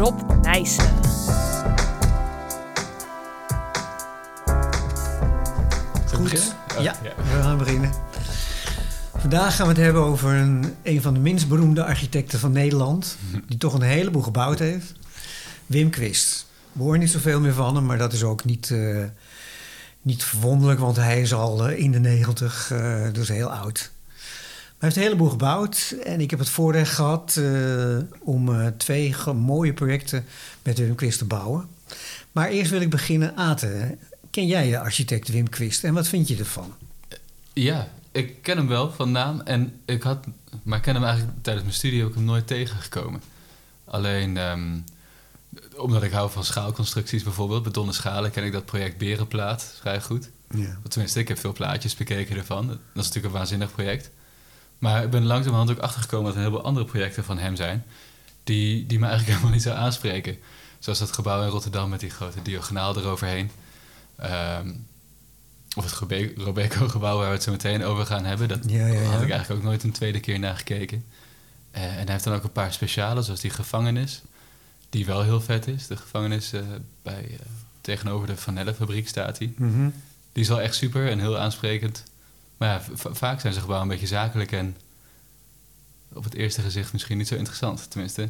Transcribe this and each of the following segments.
Rob Nijssen. Goed. Ja, we gaan beginnen. Vandaag gaan we het hebben over een, een van de minst beroemde architecten van Nederland. Die toch een heleboel gebouwd heeft. Wim Quist. We horen niet zoveel meer van hem, maar dat is ook niet, uh, niet verwonderlijk, want hij is al uh, in de negentig, uh, dus heel oud. Hij heeft een heleboel gebouwd en ik heb het voorrecht gehad om twee mooie projecten met Wim Quist te bouwen. Maar eerst wil ik beginnen, Aten. Ken jij de architect Wim Quist en wat vind je ervan? Ja, ik ken hem wel van naam. En ik had, maar ik ken hem eigenlijk tijdens mijn studie ook hem nooit tegengekomen. Alleen um, omdat ik hou van schaalconstructies bijvoorbeeld, betonnen schalen, ken ik dat project Berenplaat vrij goed. Ja. Tenminste, ik heb veel plaatjes bekeken ervan. Dat is natuurlijk een waanzinnig project. Maar ik ben langzamerhand ook achtergekomen dat er heel veel andere projecten van hem zijn. Die, die me eigenlijk helemaal niet zo aanspreken. Zoals dat gebouw in Rotterdam met die grote diagonaal eroverheen. Um, of het Robeco-gebouw waar we het zo meteen over gaan hebben. Dat ja, ja, had ik eigenlijk ook nooit een tweede keer naar gekeken. Uh, en hij heeft dan ook een paar speciale, zoals die gevangenis. Die wel heel vet is. De gevangenis uh, bij, uh, tegenover de Vanelle-fabriek staat hij. Mm -hmm. Die is wel echt super en heel aansprekend. Maar ja, vaak zijn ze gebouwen een beetje zakelijk en op het eerste gezicht misschien niet zo interessant. Tenminste.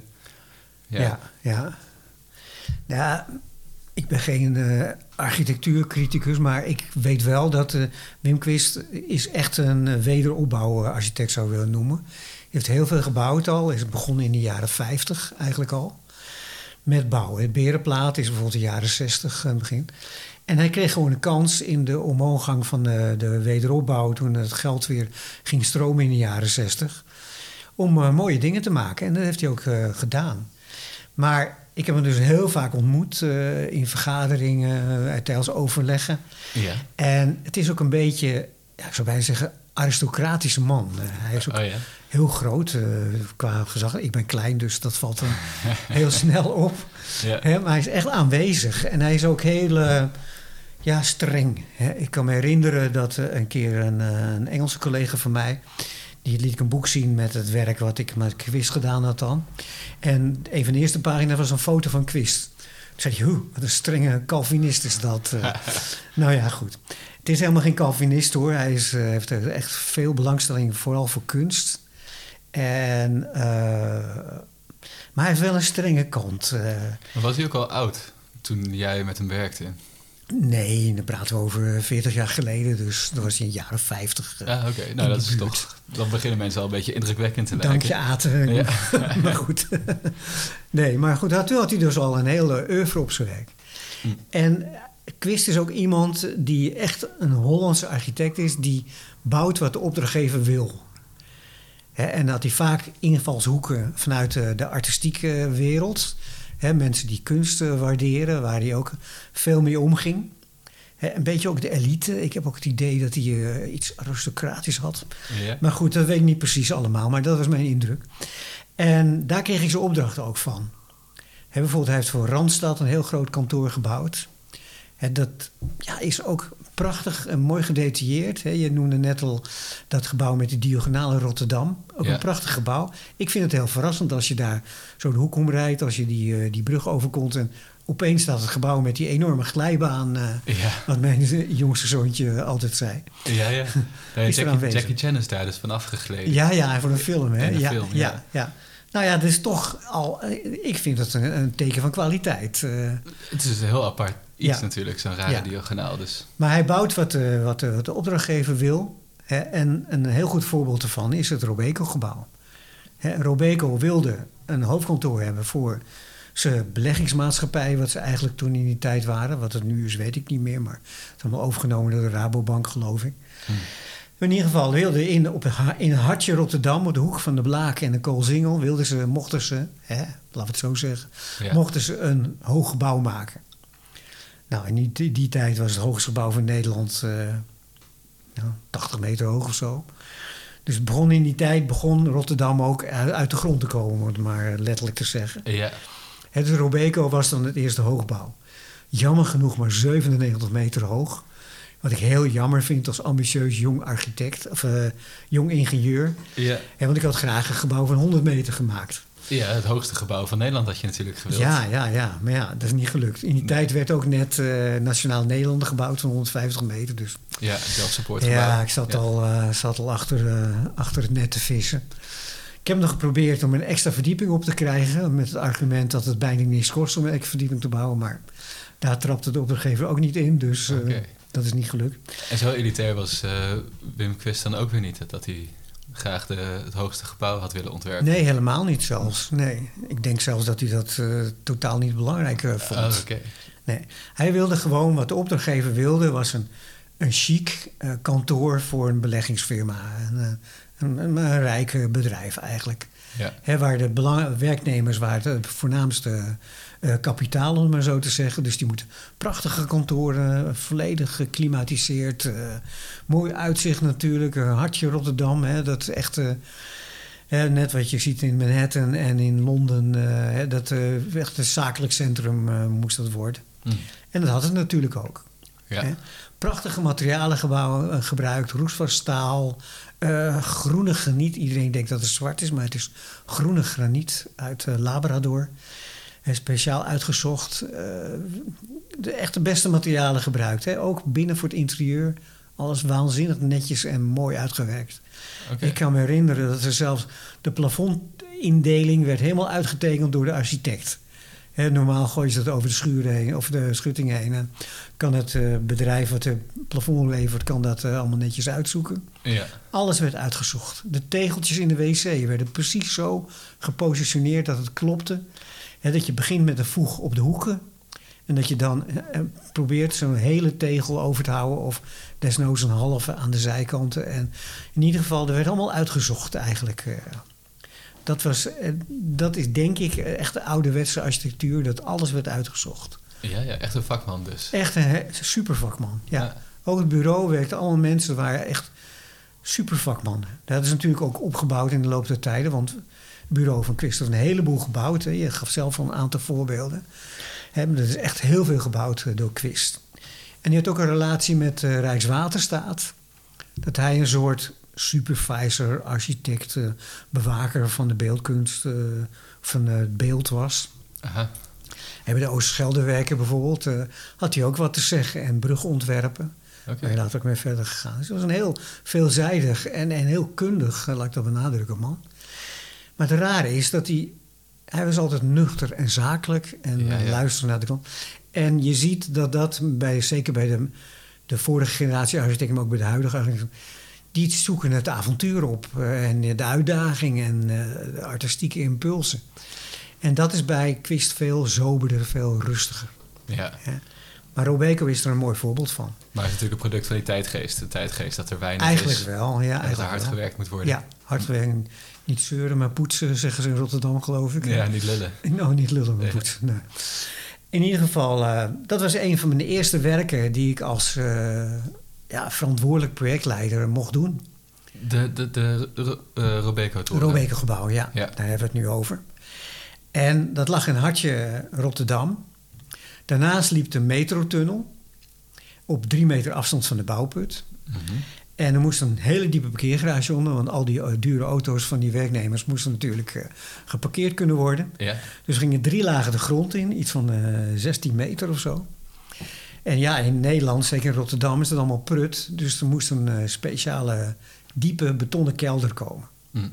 Ja, ja. ja. ik ben geen uh, architectuurcriticus, maar ik weet wel dat uh, Wim Quist is echt een uh, wederopbouwarchitect zou willen noemen. Heeft heel veel gebouwd al. Is begonnen in de jaren 50 eigenlijk al. Met bouwen. Berenplaat is bijvoorbeeld de jaren 60 aan het begin. En hij kreeg gewoon een kans in de omhooggang van de, de wederopbouw... toen het geld weer ging stromen in de jaren 60... om mooie dingen te maken. En dat heeft hij ook gedaan. Maar ik heb hem dus heel vaak ontmoet uh, in vergaderingen, tijdens overleggen. Ja. En het is ook een beetje, ja, ik zou bijna zeggen, aristocratische man. Uh, hij is ook oh, ja. heel groot qua gezag. Ik ben klein, dus dat valt hem heel snel op. Ja. Maar hij is echt aanwezig. En hij is ook heel ja, streng. Hè. Ik kan me herinneren dat een keer een, een Engelse collega van mij die liet ik een boek zien met het werk wat ik met quiz gedaan had dan. En een van de eerste pagina's was een foto van quiz. Toen zei hoe, wat een strenge Calvinist is dat. Uh, nou ja, goed. Het is helemaal geen Calvinist hoor. Hij is, heeft echt veel belangstelling, vooral voor kunst. En, uh, maar hij heeft wel een strenge kant. was hij ook al oud toen jij met hem werkte? Nee, dan praten we over 40 jaar geleden, dus dat was in de jaren 50. Ja, oké. Nou, dat is toch. Dan beginnen mensen al een beetje indrukwekkend te lijken. Dank je, Aten. Ja. maar goed. nee, maar goed, toen had hij dus al een hele oeuvre op zijn werk. Hm. En Quist is ook iemand die echt een Hollandse architect is, die bouwt wat de opdrachtgever wil. en dat hij vaak invalshoeken vanuit de, de artistieke wereld mensen die kunst waarderen, waar hij ook veel mee omging. een beetje ook de elite. Ik heb ook het idee dat hij uh, iets aristocratisch had. Ja. Maar goed, dat weet ik niet precies allemaal, maar dat was mijn indruk. En daar kreeg ik zijn opdrachten ook van. bijvoorbeeld, hij heeft voor Randstad een heel groot kantoor gebouwd. dat ja, is ook prachtig en mooi gedetailleerd. Je noemde net al dat gebouw met die diagonale Rotterdam. Ook een prachtig gebouw. Ik vind het heel verrassend als je daar zo de hoek omrijdt, als je die, uh, die brug overkomt en opeens staat het gebouw met die enorme glijbaan. Uh, ja. Wat mijn jongste zoontje altijd zei. Ja, ja. Nee, Jackie, Jackie Chan is daar dus van afgegleden. Ja, ja, voor een film. Hè? ja, film, ja, ja. Nou ja, dat is toch al. Eh, ik vind een, een teken van kwaliteit. Het is heel apart iets natuurlijk, zo'n rare ja. diagonaal. Dus. Maar hij bouwt wat, uh, wat, wat, de opdrachtgever wil. Hè, en een heel goed voorbeeld ervan is het Robeco-gebouw. Robeco wilde een hoofdkantoor hebben voor zijn beleggingsmaatschappij, wat ze eigenlijk toen in die tijd waren. Wat het nu is, weet ik niet meer, maar het is allemaal overgenomen door de Rabobank, geloof ik. Hmm. In ieder geval wilden in, op, in Hartje Rotterdam, op de hoek van de Blaak en de Koolsingel, wilden ze, mochten ze, hè, laten we het zo zeggen, mochten ze een hoog gebouw maken. Nou, in die, die tijd was het hoogste gebouw van Nederland uh, nou, 80 meter hoog of zo. Dus begon in die tijd, begon Rotterdam ook uit de grond te komen, om het maar letterlijk te zeggen. Ja. Het Robeco was dan het eerste hoogbouw. Jammer genoeg maar 97 meter hoog. Wat ik heel jammer vind als ambitieus jong architect of uh, jong ingenieur. Ja. want ik had graag een gebouw van 100 meter gemaakt. Ja, het hoogste gebouw van Nederland had je natuurlijk gewild. Ja, ja, ja. Maar ja, dat is niet gelukt. In die tijd werd ook net eh, Nationaal Nederland gebouwd van 150 meter. Dus Ja, zelfsupportgebouw. ja, ik zat, Ja. Al, eh, zat al achter, eh, achter het net te vissen. Ik heb nog geprobeerd om een extra verdieping op te krijgen. Met het argument dat het bijna niks kost om een extra verdieping te bouwen. Maar daar trapte de opdrachtgever ook niet in. Dus dat is niet gelukt. En zo elitair was Wim Quist dan ook weer niet. Dat hij graag de, het hoogste gebouw had willen ontwerpen. Nee, helemaal niet zelfs. Nee, ik denk zelfs dat hij dat eh, totaal niet belangrijk eh, vond. Oh, oké. Nee, hij wilde gewoon, wat de opdrachtgever wilde, was een, een chic eh, kantoor voor een beleggingsfirma. Een, een, een, een rijk bedrijf eigenlijk. Ja. Hè, waar de belang- werknemers waren het voornaamste eh, kapitaal, om het maar zo te zeggen. Dus die moeten prachtige kantoren, volledig geklimatiseerd. eh, mooi uitzicht natuurlijk, hartje Rotterdam. Hè, dat is echt... eh, hè, net wat je ziet in Manhattan en in Londen. hè, dat echt een zakelijk centrum moest dat worden. Hm. En dat had het natuurlijk ook. Ja. Hè? Prachtige materialen gebouwen, gebruikt, roestvast staal, groene graniet. Iedereen denkt dat het zwart is, maar het is groene graniet uit Labrador. En speciaal uitgezocht. eh, de echte beste materialen gebruikt. Hè? Ook binnen voor het interieur. Alles waanzinnig netjes en mooi uitgewerkt. Ik kan me herinneren dat er zelfs de plafondindeling werd helemaal uitgetekend door de architect. Hè, normaal gooien ze dat over de schuur heen of de schutting heen. En kan het eh, bedrijf wat de plafond levert, kan dat eh, allemaal netjes uitzoeken. Ja. Alles werd uitgezocht. De tegeltjes in de wc werden precies zo gepositioneerd dat het klopte. Dat je begint met een voeg op de hoeken. En dat je dan eh, eh, probeert zo'n hele tegel over te houden. Of desnoods een halve aan de zijkanten. En in ieder geval, er werd allemaal uitgezocht eigenlijk. eh. Dat, was, dat is denk ik echt de ouderwetse architectuur. Dat alles werd uitgezocht. Ja, ja, echt een vakman dus. Echt een he- supervakman. Ja. Ja. Ook het bureau werkte allemaal mensen, waren echt supervakmannen. Dat is natuurlijk ook opgebouwd in de loop der tijden, want bureau van Christus een heleboel gebouwd. Hè. Je gaf zelf al een aantal voorbeelden. Hè, Er is echt heel veel gebouwd eh, door Quist. En die had ook een relatie met eh, Rijkswaterstaat. Dat hij een soort supervisor, architect, eh, bewaker van de beeldkunst, van het beeld was. Aha. En bij de Oost-Scheldewerken bijvoorbeeld had hij ook wat te zeggen en brugontwerpen. Oké. Maar hij laat ook mee verder gegaan. Dus het was een heel veelzijdig en, en heel kundig, laat ik dat benadrukken, man. Maar het rare is dat hij... Hij was altijd nuchter en zakelijk en Ja, ja. luisterde naar de klant. En je ziet dat dat, bij, zeker bij de, de vorige generatie architecten... maar ook bij de huidige architecten... die zoeken het avontuur op eh, en de uitdaging en eh, de artistieke impulsen. En dat is bij Quist veel soberder, veel rustiger. Ja. Hè. Maar Robeco is er een mooi voorbeeld van. Maar het is natuurlijk een product van die tijdgeest. De tijdgeest dat er weinig Eigenlijk is. wel, ja. En dat er Eigenlijk hard wel. gewerkt moet worden. Ja, hard werken. Niet zeuren, maar poetsen, zeggen ze in Rotterdam, geloof ik. Ja, niet lullen. Nou, niet lullen, maar Nee. poetsen. Nee. In ieder geval, eh, dat was een van mijn eerste werken die ik als eh, ja, verantwoordelijk projectleider mocht doen. De, de, de, eh, Robeco-toren. Robeco gebouw, ja. Ja. Daar hebben we het nu over. En dat lag in hartje Rotterdam. Daarnaast liep de metrotunnel op drie meter afstand van de bouwput. Mhm. En er moest een hele diepe parkeergarage onder, want al die eh, dure auto's van die werknemers moesten natuurlijk eh, geparkeerd kunnen worden. Ja. Dus gingen drie lagen de grond in, iets van eh 16 meter of zo. En ja, in Nederland, zeker in Rotterdam, is dat allemaal prut. Dus er moest een eh, speciale diepe betonnen kelder komen. Hm.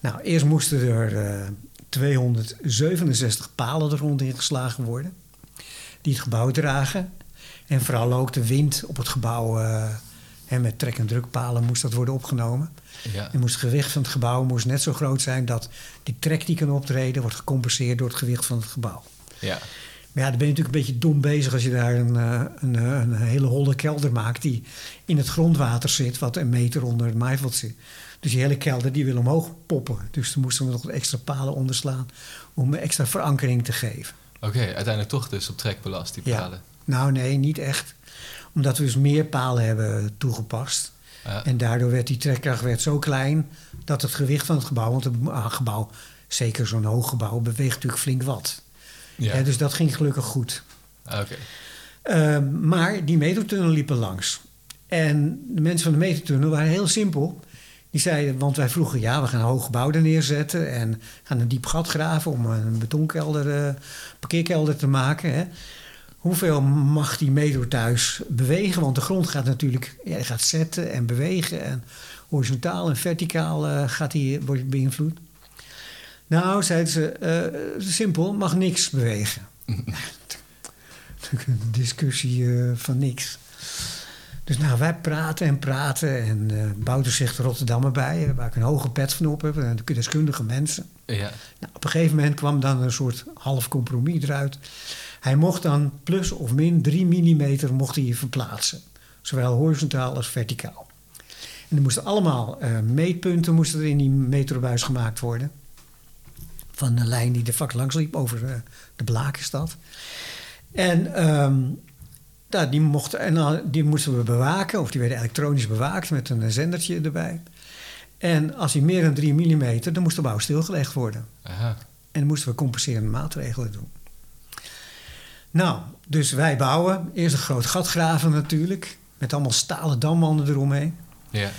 Nou, eerst moesten er eh 267 palen de grond ingeslagen worden. Die het gebouw dragen. En vooral ook de wind op het gebouw. En met trek- en drukpalen moest dat worden opgenomen. Ja. En moest het gewicht van het gebouw moest net zo groot zijn dat die trek die kan optreden, wordt gecompenseerd door het gewicht van het gebouw. ja. Maar ja, dan ben je natuurlijk een beetje dom bezig als je daar een, eh, een, eh, een hele holle kelder maakt die in het grondwater zit, wat een meter onder het maaiveld zit. Dus die hele kelder die wil omhoog poppen. Dus toen moesten we nog extra palen onderslaan om extra verankering te geven. Oké, uiteindelijk toch dus op trek belast, die Ja. palen. Nou nee, niet echt. Omdat we dus meer palen hebben toegepast. Ja. En daardoor werd die trekkracht werd zo klein dat het gewicht van het gebouw, want het ah, gebouw, zeker zo'n hoog gebouw, beweegt natuurlijk flink wat. Ja. Dus dat ging gelukkig goed. Oké. Uh, maar die metrotunnel liepen langs. En de mensen van de metrotunnel waren heel simpel. Die zei, want wij vroegen, ja, we gaan een hoog gebouw er neerzetten en gaan een diep gat graven om een betonkelder, uh, parkeerkelder te maken. Hè. Hoeveel mag die meedoen thuis bewegen? Want de grond gaat natuurlijk, ja, gaat zetten en bewegen en horizontaal en verticaal uh, gaat die, wordt beïnvloed. Nou, zeiden ze, uh, simpel, mag niks bewegen. een discussie van niks. Dus nou, wij praten en praten. En uh, Bouter zegt Rotterdam erbij, waar ik een hoge pet van op heb. En deskundige mensen. Ja. Nou, op een gegeven moment kwam dan een soort half compromis eruit. Hij mocht dan plus of min 3 mm mocht hij verplaatsen. Zowel horizontaal als verticaal. En er moesten allemaal uh, meetpunten moesten er in die metrobuis gemaakt worden. Van een lijn die de vak langs liep over uh, de Blakenstad. En um, nou, die, mochten, en die moesten we bewaken, of die werden elektronisch bewaakt met een zendertje erbij. En als hij meer dan 3 mm, dan moest de bouw stilgelegd worden. Aha. En dan moesten we compenserende maatregelen doen. Nou, dus wij bouwen. Eerst een groot gat graven natuurlijk. Met allemaal stalen damwanden eromheen. Ja.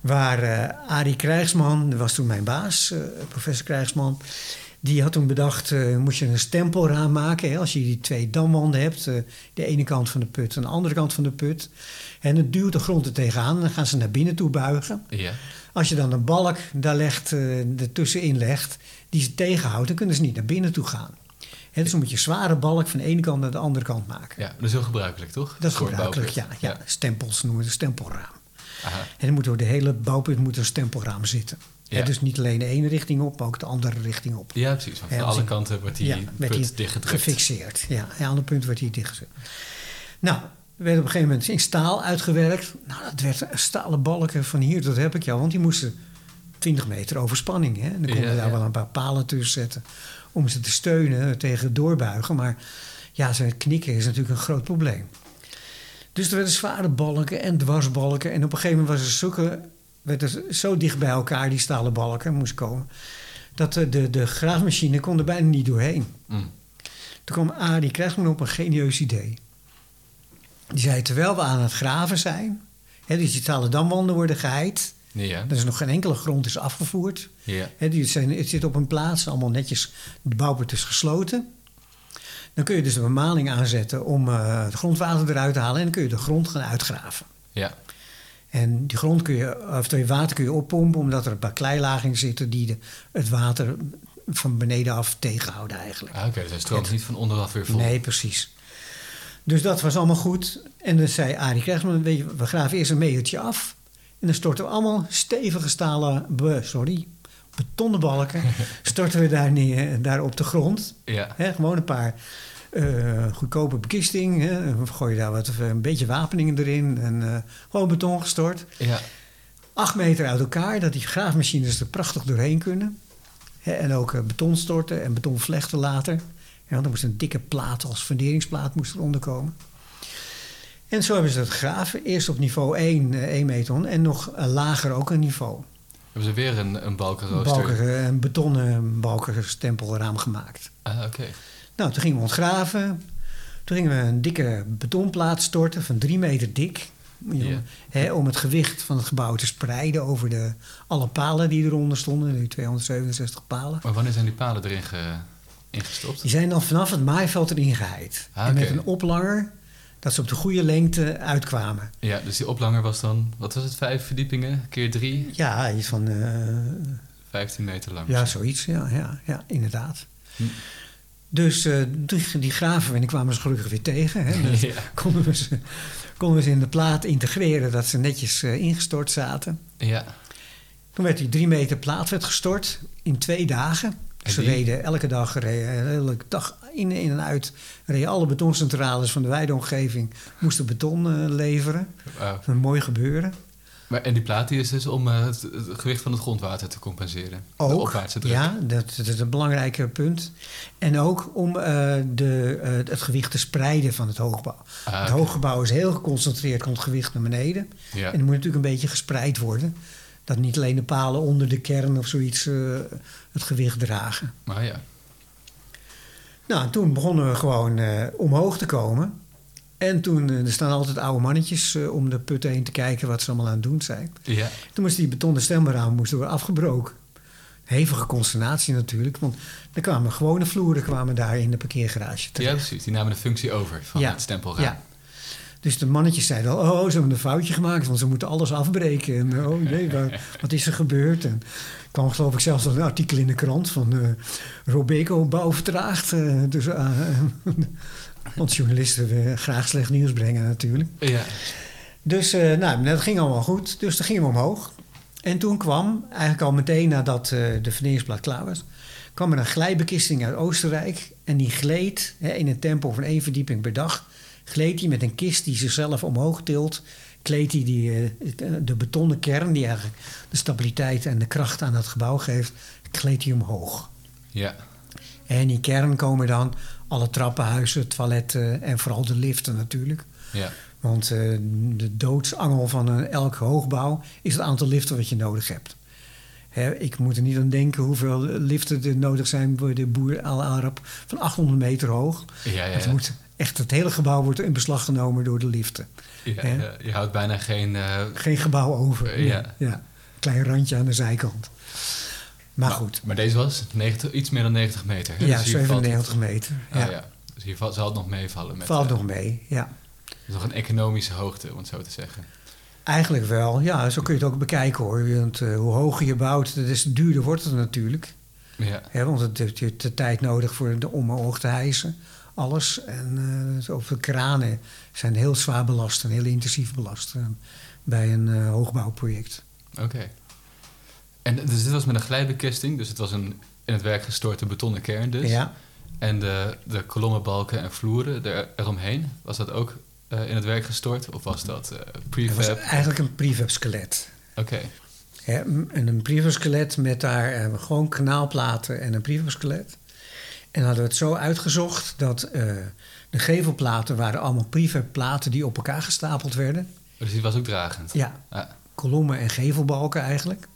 Waar uh, Arie Krijgsman, dat was toen mijn baas, uh, professor Krijgsman... Die had toen bedacht, uh, moet je een stempelraam maken. Hè, als je die twee damwanden hebt, de ene kant van de put en de andere kant van de put. En het duwt de grond er tegenaan en dan gaan ze naar binnen toe buigen. Ja. Als je dan een balk daar legt, ertussenin legt, die ze tegenhoudt, dan kunnen ze niet naar binnen toe gaan. Dus dan moet je zware balk van de ene kant naar de andere kant maken. Ja, dat is heel gebruikelijk, toch? Dat is gebruikelijk, ja, ja. Ja. Stempels noemen we een stempelraam. Aha. En dan moet door de hele bouwput moet een stempelraam zitten. Ja. Dus niet alleen de ene richting op, maar ook de andere richting op. Ja, precies. Want van alle die- kanten wordt die ja, werd put dichtgedrukt. gefixeerd. Ja, ja, aan het punt werd hij dichtgezet. Nou, we werden op een gegeven moment in staal uitgewerkt. Nou, dat werd stalen balken van hier tot heb ik jou. Want die moesten 20 meter over spanning. Hè? En dan konden Ja, we daar ja. wel een paar palen tussen zetten. Om ze te steunen tegen het doorbuigen. Maar ja, zijn knikken is natuurlijk een groot probleem. Dus er werden zware balken en dwarsbalken. En op een gegeven moment was er zulke, werd er zo dicht bij elkaar, die stalen balken, moest komen. Dat de, de, de graafmachine kon er bijna niet doorheen. Mm. Toen kwam Arie Krijgsman op een genieus idee. Die zei, terwijl we aan het graven zijn... Hè, dus die stalen damwanden worden geheid. Ja. Er is nog geen enkele grond is afgevoerd. Ja. Die zijn, het zit op een plaats, allemaal netjes, de bouwput is gesloten. Dan kun je dus een bemaling aanzetten om eh, het grondwater eruit te halen... en dan kun je de grond gaan uitgraven. Ja. En die grond kun je, of het water kun je oppompen... omdat er een paar kleilagen zitten die de, het water van beneden af tegenhouden eigenlijk. Ah, Oké, dus hij stroomt niet van onderaf weer vol. Nee, precies. Dus dat was allemaal goed. En dan zei Arie Krijgsman, weet je, we graven eerst een metertje af. En dan storten we allemaal stevige stalen, sorry, betonnen balken... storten we daar, neer, daar op de grond. Ja. Gewoon een paar eh, goedkope bekisting. Hè. We gooien daar wat, een beetje wapeningen erin. En eh, gewoon beton gestort. Ja. Acht meter uit elkaar, dat die graafmachines er prachtig doorheen kunnen. Hè, en ook eh, beton storten en beton vlechten later. Ja, er moest een dikke plaat als funderingsplaat moest eronder komen. En zo hebben ze dat gegraven. Eerst op niveau 1, eh, 1 meter en nog eh, lager ook een niveau. Hebben ze weer een, een balkenrooster? Balken, een betonnen balkenstempelraam gemaakt. Ah, oké. Nou, toen gingen we ontgraven. Toen gingen we een dikke betonplaat storten van drie meter dik. Om het gewicht van het gebouw te spreiden over de, alle palen die eronder stonden. Nu 267 palen. Maar wanneer zijn die palen erin ge, ingestopt? Die zijn dan vanaf het maaiveld erin geheid. Ah, en met een oplanger dat ze op de goede lengte uitkwamen. Ja, dus die oplanger was dan, wat was het, vijf verdiepingen keer drie? Ja, iets van... eh, 15 meter lang. ja, zoiets. Ja, ja, ja inderdaad. Hm. Dus eh, die, die graven en die kwamen ze gelukkig weer tegen. Hè. Dus Ja. konden, we ze, konden we ze in de plaat integreren dat ze netjes eh, ingestort zaten. Ja. Toen werd die drie meter plaat werd gestort in twee dagen. En Ze die- reden elke dag, elke dag in, in en uit. Reden alle betoncentrales van de wijde omgeving moesten beton eh, leveren. Een mooi gebeuren. Maar, en die plaat die is dus om eh, het, het gewicht van het grondwater te compenseren. de Ook, opwaartse druk. ja, dat, dat is een belangrijk punt. En ook om eh, de, eh, het gewicht te spreiden van het hoogbouw. Ah, het hooggebouw is heel geconcentreerd, komt het gewicht naar beneden. Ja. En het moet natuurlijk een beetje gespreid worden. Dat niet alleen de palen onder de kern of zoiets eh, het gewicht dragen. Maar ja. Nou, en toen begonnen we gewoon eh, omhoog te komen. En toen, eh, er staan altijd oude mannetjes eh, om de put heen te kijken wat ze allemaal aan het doen zijn. Ja. Toen moest die betonnen stemraam moest worden afgebroken. Hevige consternatie natuurlijk, want er kwamen gewone vloeren kwamen daar in de parkeergarage ja, terecht. precies. Die namen de functie over van Ja. het stempelraam. Ja. Dus de mannetjes zeiden al, oh, ze hebben een foutje gemaakt, want ze moeten alles afbreken. En oh nee, wat is er gebeurd? En er kwam geloof ik zelfs een artikel in de krant van eh Robeco bouw vertraagd. eh, dus, eh, want journalisten willen graag slecht nieuws brengen natuurlijk. Ja. Dus nou, dat ging allemaal goed. Dus dan gingen we omhoog. En toen kwam, eigenlijk al meteen nadat de vernieuwingsblad klaar was... kwam er een glijbekisting uit Oostenrijk. En die gleed hè, in een tempo van één verdieping per dag... gleed hij met een kist die zichzelf omhoog tilt... kleedt hij die, eh, de betonnen kern... die eigenlijk de stabiliteit en de kracht aan het gebouw geeft... gleed hij omhoog. Ja. En in die kern komen dan alle trappenhuizen, toiletten... en vooral de liften natuurlijk... Ja. Want eh, de doodsangel van een, elk hoogbouw is het aantal liften wat je nodig hebt. Hè, ik moet er niet aan denken hoeveel liften er nodig zijn voor de boer Al Arab van 800 meter hoog. Ja, ja, Het, ja. moet echt, het hele gebouw wordt in beslag genomen door de liften. Ja, ja. Je houdt bijna geen... eh, Geen gebouw over. Eh, ja. ja. Klein randje aan de zijkant. Maar goed, Maar deze was 90, iets meer dan 90 meter. hè? ja, Dus hier valt het- 97 meter. Ah, Ja. ja. Dus hier valt, zal het nog meevallen. Met, Valt eh, nog mee, ja. is nog een economische hoogte, om het zo te zeggen. Eigenlijk wel, ja, zo kun je het ook bekijken hoor. Want eh, hoe hoger je bouwt, des duurder wordt het natuurlijk. Ja. Want het heeft je de tijd nodig voor de om omhoog te hijsen. Alles. En eh zo de kranen zijn heel zwaar belast en heel intensief belast eh, bij een eh, hoogbouwproject. Oké. En dus dit was met een glijbekisting, dus het was een in het werk gestorte betonnen kern dus. Ja, En de, de kolommenbalken en vloeren er, eromheen, was dat ook in het werk gestort? Of was dat eh het was prefab? eigenlijk een prefab skelet. Oké, Hè, en een prefab skelet met daar gewoon kanaalplaten en een prefab skelet. En hadden we het zo uitgezocht dat eh, de gevelplaten waren allemaal prefab platen die op elkaar gestapeld werden. dus die was ook dragend? Ja, Ah, kolommen en gevelbalken eigenlijk.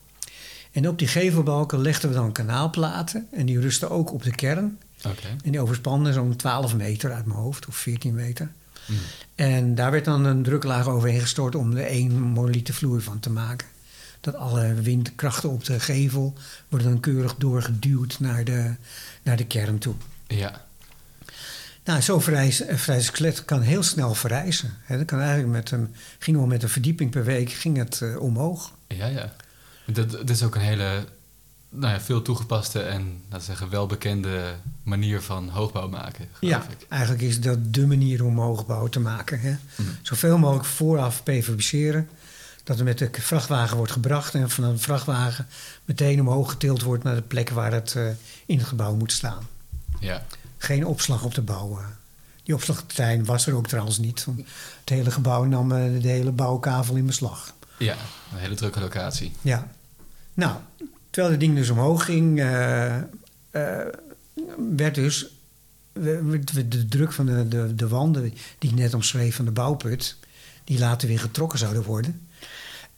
En op die gevelbalken legden we dan kanaalplaten. En die rusten ook op de kern. Oké. En die overspannen zo'n 12 meter uit mijn hoofd, of 14 meter. Mm. En daar werd dan een druklaag overheen gestort om er één monolithe vloer van te maken. Dat alle windkrachten op de gevel worden dan keurig doorgeduwd naar de, naar de kern toe. Ja, Nou, zo'n verrijs- een vrij skelet kan heel snel verrijzen. Hè, dat kan eigenlijk met een, ging wel met een verdieping per week ging het eh, omhoog. ja, ja. Dat, dat is ook een hele, nou ja, veel toegepaste en, laten we zeggen, welbekende manier van hoogbouw maken, Ja, ik. eigenlijk is dat de manier om hoogbouw te maken. Hè? Mhm. Zoveel mogelijk vooraf prefabriceren. Dat er met de vrachtwagen wordt gebracht en van een vrachtwagen meteen omhoog getild wordt naar de plek waar het eh, in het gebouw moet staan. Ja, Geen opslag op de bouw. eh. Die opslagterrein was er ook trouwens niet. Het hele gebouw nam eh, de hele bouwkavel in beslag. ja, een hele drukke locatie. Ja. Nou, terwijl het ding dus omhoog ging, werd dus de druk van de, de, de wanden die ik net omschreef van de bouwput, die later weer getrokken zouden worden.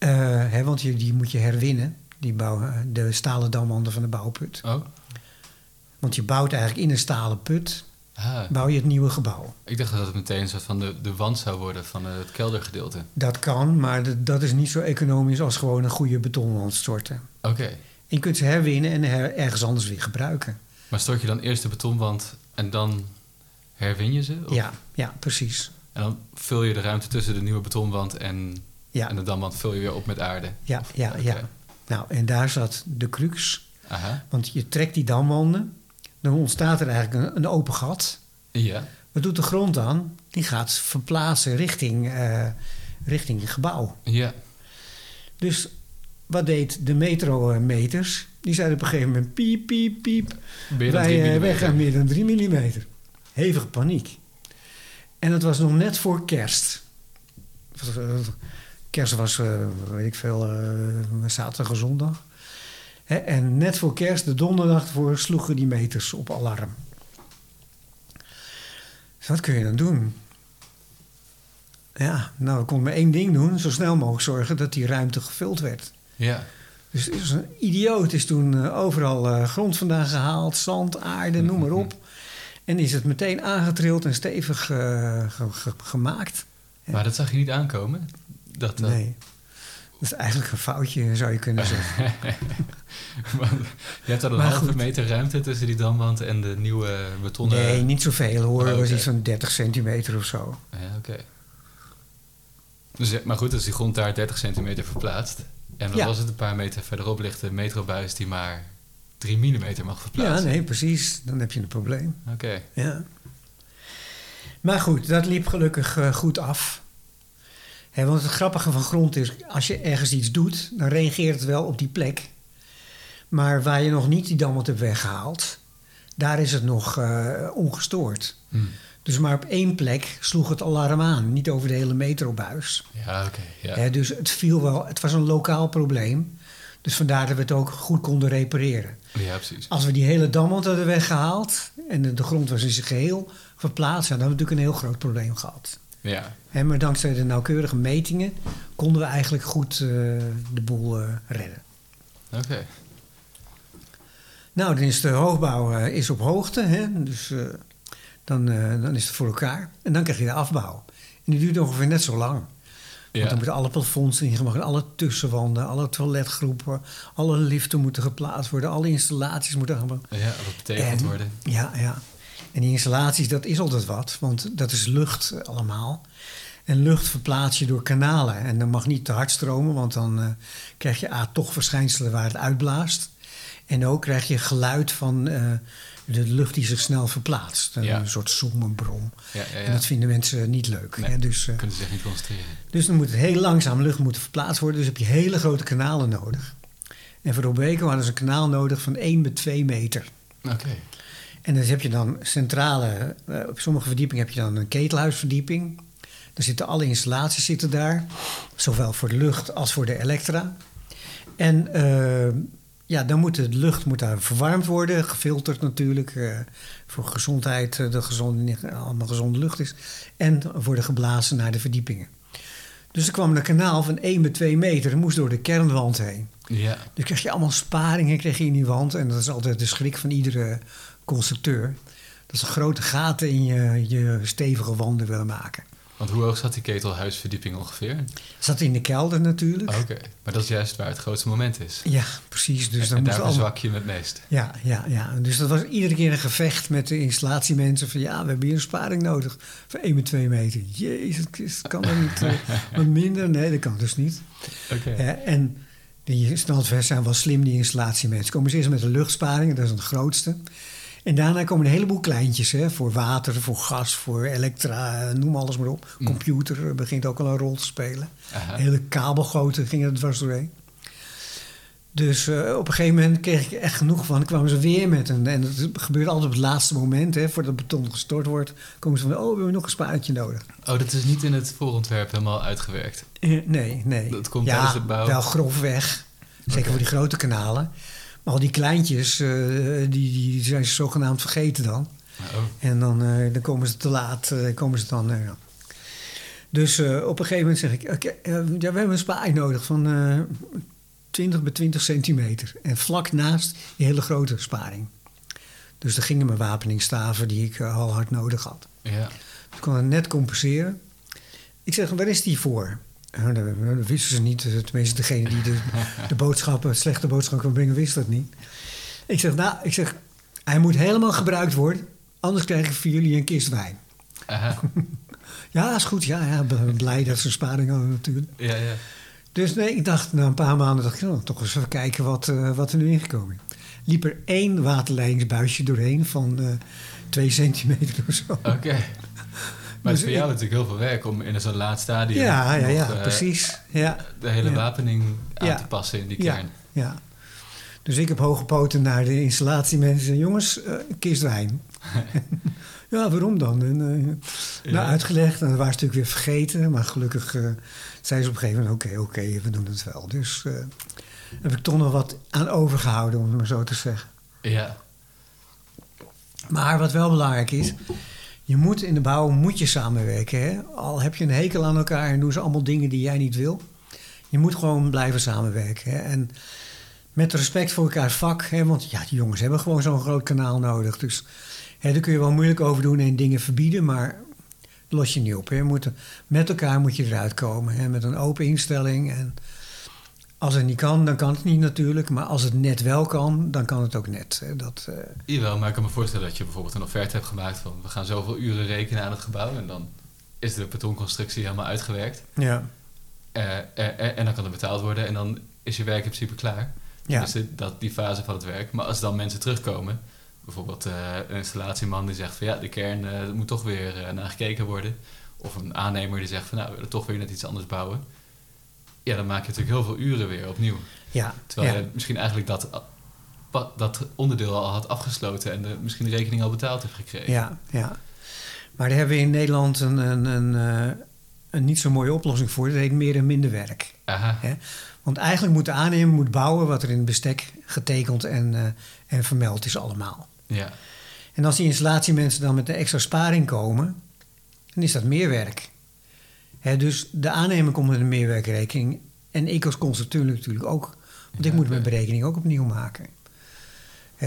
Eh, hè, want die moet je herwinnen, die bouw, de stalen damwanden van de bouwput. Oh, Want je bouwt eigenlijk in een stalen put, ah, bouw je het nieuwe gebouw. ik dacht dat het meteen een soort van de, de wand zou worden van het keldergedeelte. Dat kan, maar dat- dat is niet zo economisch als gewoon een goede betonwand storten. Oké, En je kunt ze herwinnen en her- ergens anders weer gebruiken. maar stort je dan eerst de betonwand en dan herwin je ze? Of- Ja, ja, precies. En dan vul je de ruimte tussen de nieuwe betonwand en, Ja, en de damwand vul je weer op met aarde? ja, ja, ja. Nou, en daar zat de crux. Aha, Want je trekt die damwanden, dan ontstaat er eigenlijk een, een open gat. ja. Wat doet de grond dan? Die gaat verplaatsen richting, eh, richting het gebouw. Ja, Dus wat deed de metrometers? Die zeiden op een gegeven moment piep, piep, piep. je Wij, eh, wij gaan meer dan 3 mm. Hevige paniek. En het was nog net voor kerst. Kerst was, eh, weet ik veel, eh, zaterdag of zondag. Hè, en net voor kerst, de donderdag voor, sloegen die meters op alarm. Dus wat kun je dan doen? Ja, nou, ik kon maar één ding doen. Zo snel mogelijk zorgen dat die ruimte gevuld werd. Ja, Dus het is een idioot is toen eh, overal grond vandaan gehaald, zand, aarde, noem maar op. En is het meteen aangetrild en stevig ge- ge- gemaakt. Maar dat zag je niet aankomen? Dat, dat- Nee. Dat is eigenlijk een foutje, zou je kunnen zeggen. Je hebt al een Maar halve goed. meter ruimte tussen die damwand en de nieuwe betonnen... Nee, niet zoveel hoor. Oh, was iets van 30 centimeter of zo. Ja, oké. Dus, eh, maar goed, als die grond daar 30 centimeter verplaatst... en dan Ja. was het een paar meter verderop ligt een metrobuis die maar 3 mm mag Ja, verplaatsen. nee, precies. Dan heb je een probleem. Oké. Ja. Maar goed, dat liep gelukkig eh, goed af. Want het grappige van grond is, als je ergens iets doet, dan reageert het wel op die plek. Maar waar je nog niet die damwand hebt weggehaald, daar is het nog eh, ongestoord. Hm. Dus maar op één plek sloeg het alarm aan, niet over de hele metrobuis. Ja, oké. dus het viel wel, het was een lokaal probleem. Dus vandaar dat we het ook goed konden repareren. ja, precies. Als we die hele damwand hadden weggehaald en de, de grond was in zijn geheel verplaatst, dan hadden we natuurlijk een heel groot probleem gehad. Ja, maar dankzij de nauwkeurige metingen konden we eigenlijk goed eh, de boel eh, redden. oké. Nou, dan is de hoogbouw eh, is op hoogte, hè? dus dan, dan is het voor elkaar. En dan krijg je de afbouw. En die duurt ongeveer net zo lang. Want Ja. dan moeten alle plafonds ingemaakt, alle tussenwanden, alle toiletgroepen, alle liften moeten geplaatst worden, alle installaties moeten gaan ja, dat betekent En- worden. Ja, ja. En die installaties, dat is altijd wat, want dat is lucht allemaal. En lucht verplaats je door kanalen. En dan mag niet te hard stromen, want dan eh, krijg je A, toch verschijnselen waar het uitblaast. En ook krijg je geluid van eh, de lucht die zich snel verplaatst. Ja. Een soort zoemenbrom. Ja, ja, ja. En dat vinden mensen niet leuk. Nee. Hè? Dus, eh, Kunnen ze zich niet concentreren. dus dan moet het heel langzaam lucht moeten verplaatst worden. Dus heb je hele grote kanalen nodig. En voor Robeco hadden ze een kanaal nodig van 1 bij 2 meter. Oké. En dan heb je dan centrale, eh, op sommige verdiepingen heb je dan een ketelhuisverdieping. Dan zitten alle installaties zitten daar, zowel voor de lucht als voor de elektra. En eh, ja, dan moet de lucht moet daar verwarmd worden, gefilterd natuurlijk, eh, voor gezondheid, eh, de gezonde, allemaal gezonde lucht is. En worden geblazen naar de verdiepingen. Dus er kwam een kanaal van 1 bij 2 meter, dat moest door de kernwand heen. Ja, Dus krijg je allemaal sparingen je in die wand. En dat is altijd de schrik van iedere constructeur. Dat ze grote gaten in je, je stevige wanden willen maken. want hoe hoog zat die ketelhuisverdieping ongeveer? Zat in de kelder natuurlijk. Oké, maar dat is juist waar het grootste moment is. Ja, precies. Dus dan en daar allemaal... verzwak je het meest. Ja, ja, ja. Dus dat was iedere keer een gevecht met de installatiemensen. Van ja, we hebben hier een sparing nodig. Van 1 met 2 meter. Jezus Christus, kan dat niet eh, wat minder? Nee, dat kan dus niet. Oké. En die standvers zijn wel slim, die installatiemensen. Komen ze eerst met de luchtsparing, dat is het grootste. En daarna komen een heleboel kleintjes, hè, voor water, voor gas, voor elektra, noem alles maar op. Mm. Computer eh, begint ook al een rol te spelen. Aha. Hele kabelgoten gingen er dwars doorheen. Dus eh, op een gegeven moment kreeg ik echt genoeg van. Dan kwamen ze weer met een... En dat gebeurt altijd op het laatste moment, hè, voordat het beton gestort wordt. komen ze van, oh, we hebben nog een spaartje nodig. Oh, dat is niet in het voorontwerp helemaal uitgewerkt. Eh, nee, nee. Dat komt ja, tijdens de bouw? wel grofweg. Zeker voor die grote kanalen. Maar al die kleintjes, eh, die, die zijn ze zogenaamd vergeten dan. Oh, En dan, eh, dan komen ze te laat, eh, komen ze dan... Dus op een gegeven moment zeg ik... oké, eh, ja, we hebben een spaai nodig van eh 20 bij 20 centimeter. En vlak naast die hele grote sparing. Dus daar gingen mijn wapeningsstaven die ik al hard nodig had. ja. Ik kon het net compenseren. Ik zeg, waar is die voor? Nou, dat, dat wisten ze niet. Eh, Tenminste, degene die de, de boodschappen, slechte boodschappen kon brengen, wist dat niet. Ik zeg, nou, ik zeg, hij moet helemaal gebruikt worden. Anders krijg ik voor jullie een kist wijn. Aha. Ja, is goed. Ja, ja blij dat ze een sparing hadden natuurlijk. Ja, ja. Dus nee, ik dacht, na een paar maanden dacht ik, nou, toch eens even kijken wat, eh, wat er nu ingekomen is. Liep er één waterleidingsbuisje doorheen van eh twee centimeter of zo. Oké. Maar het Dus is voor jou natuurlijk heel veel werk om in zo'n laat stadium... Ja, ja, ja, nog, eh, precies. Ja. De hele Ja. wapening aan Ja. te passen in die Ja, kern. ja. Dus ik heb hoge poten naar de installatiemensen. Jongens, een kist wijn. ja, waarom dan? En, eh, Nou, Ja. uitgelegd. En dat waren ze natuurlijk weer vergeten. Maar gelukkig zei ze op een gegeven moment... oké, oké, we doen het wel. Dus heb ik toch nog wat aan overgehouden, om het maar zo te zeggen. Ja. Maar wat wel belangrijk is... je moet in de bouw moet je samenwerken. Hè? Al heb je een hekel aan elkaar en doen ze allemaal dingen die jij niet wil... je moet gewoon blijven samenwerken. Hè? En met respect voor elkaars vak. Hè, want ja, die jongens hebben gewoon zo'n groot kanaal nodig. Dus hè, daar kun je wel moeilijk over doen en dingen verbieden, maar los je niet op. Hè. Moet, met elkaar moet je eruit komen. Hè, met een open instelling. En als het niet kan, dan kan het niet natuurlijk. Maar als het net wel kan, dan kan het ook net. Hè. Dat, uh... Jawel, maar ik kan me voorstellen dat je bijvoorbeeld een offerte hebt gemaakt van... we gaan zoveel uren rekenen aan het gebouw... en dan is de betonconstructie helemaal uitgewerkt. Ja. Uh, uh, en dan kan het betaald worden en dan is je werk in principe klaar. Ja. Dus dat, die fase van het werk. Maar als dan mensen terugkomen, bijvoorbeeld een installatieman die zegt van ja, de kern moet toch weer naar gekeken worden. Of een aannemer die zegt van nou, we willen toch weer net iets anders bouwen. Ja, dan maak je natuurlijk heel veel uren weer opnieuw. Ja. Terwijl ja. je misschien eigenlijk dat, dat onderdeel al had afgesloten en de, misschien de rekening al betaald hebt gekregen. Ja, ja. Maar daar hebben we in Nederland een, een, een, een niet zo mooie oplossing voor. Dat heet meer en minder werk. Aha. Hè? Want eigenlijk moet de aannemer moet bouwen wat er in het bestek getekend en, uh, en vermeld is allemaal. Ja. En als die installatiemensen dan met een extra sparing komen, dan is dat meer werk. Dus de aannemer komt met een meerwerkrekening en ik als constructeur natuurlijk ook. Want ik moet mijn berekening ook opnieuw maken.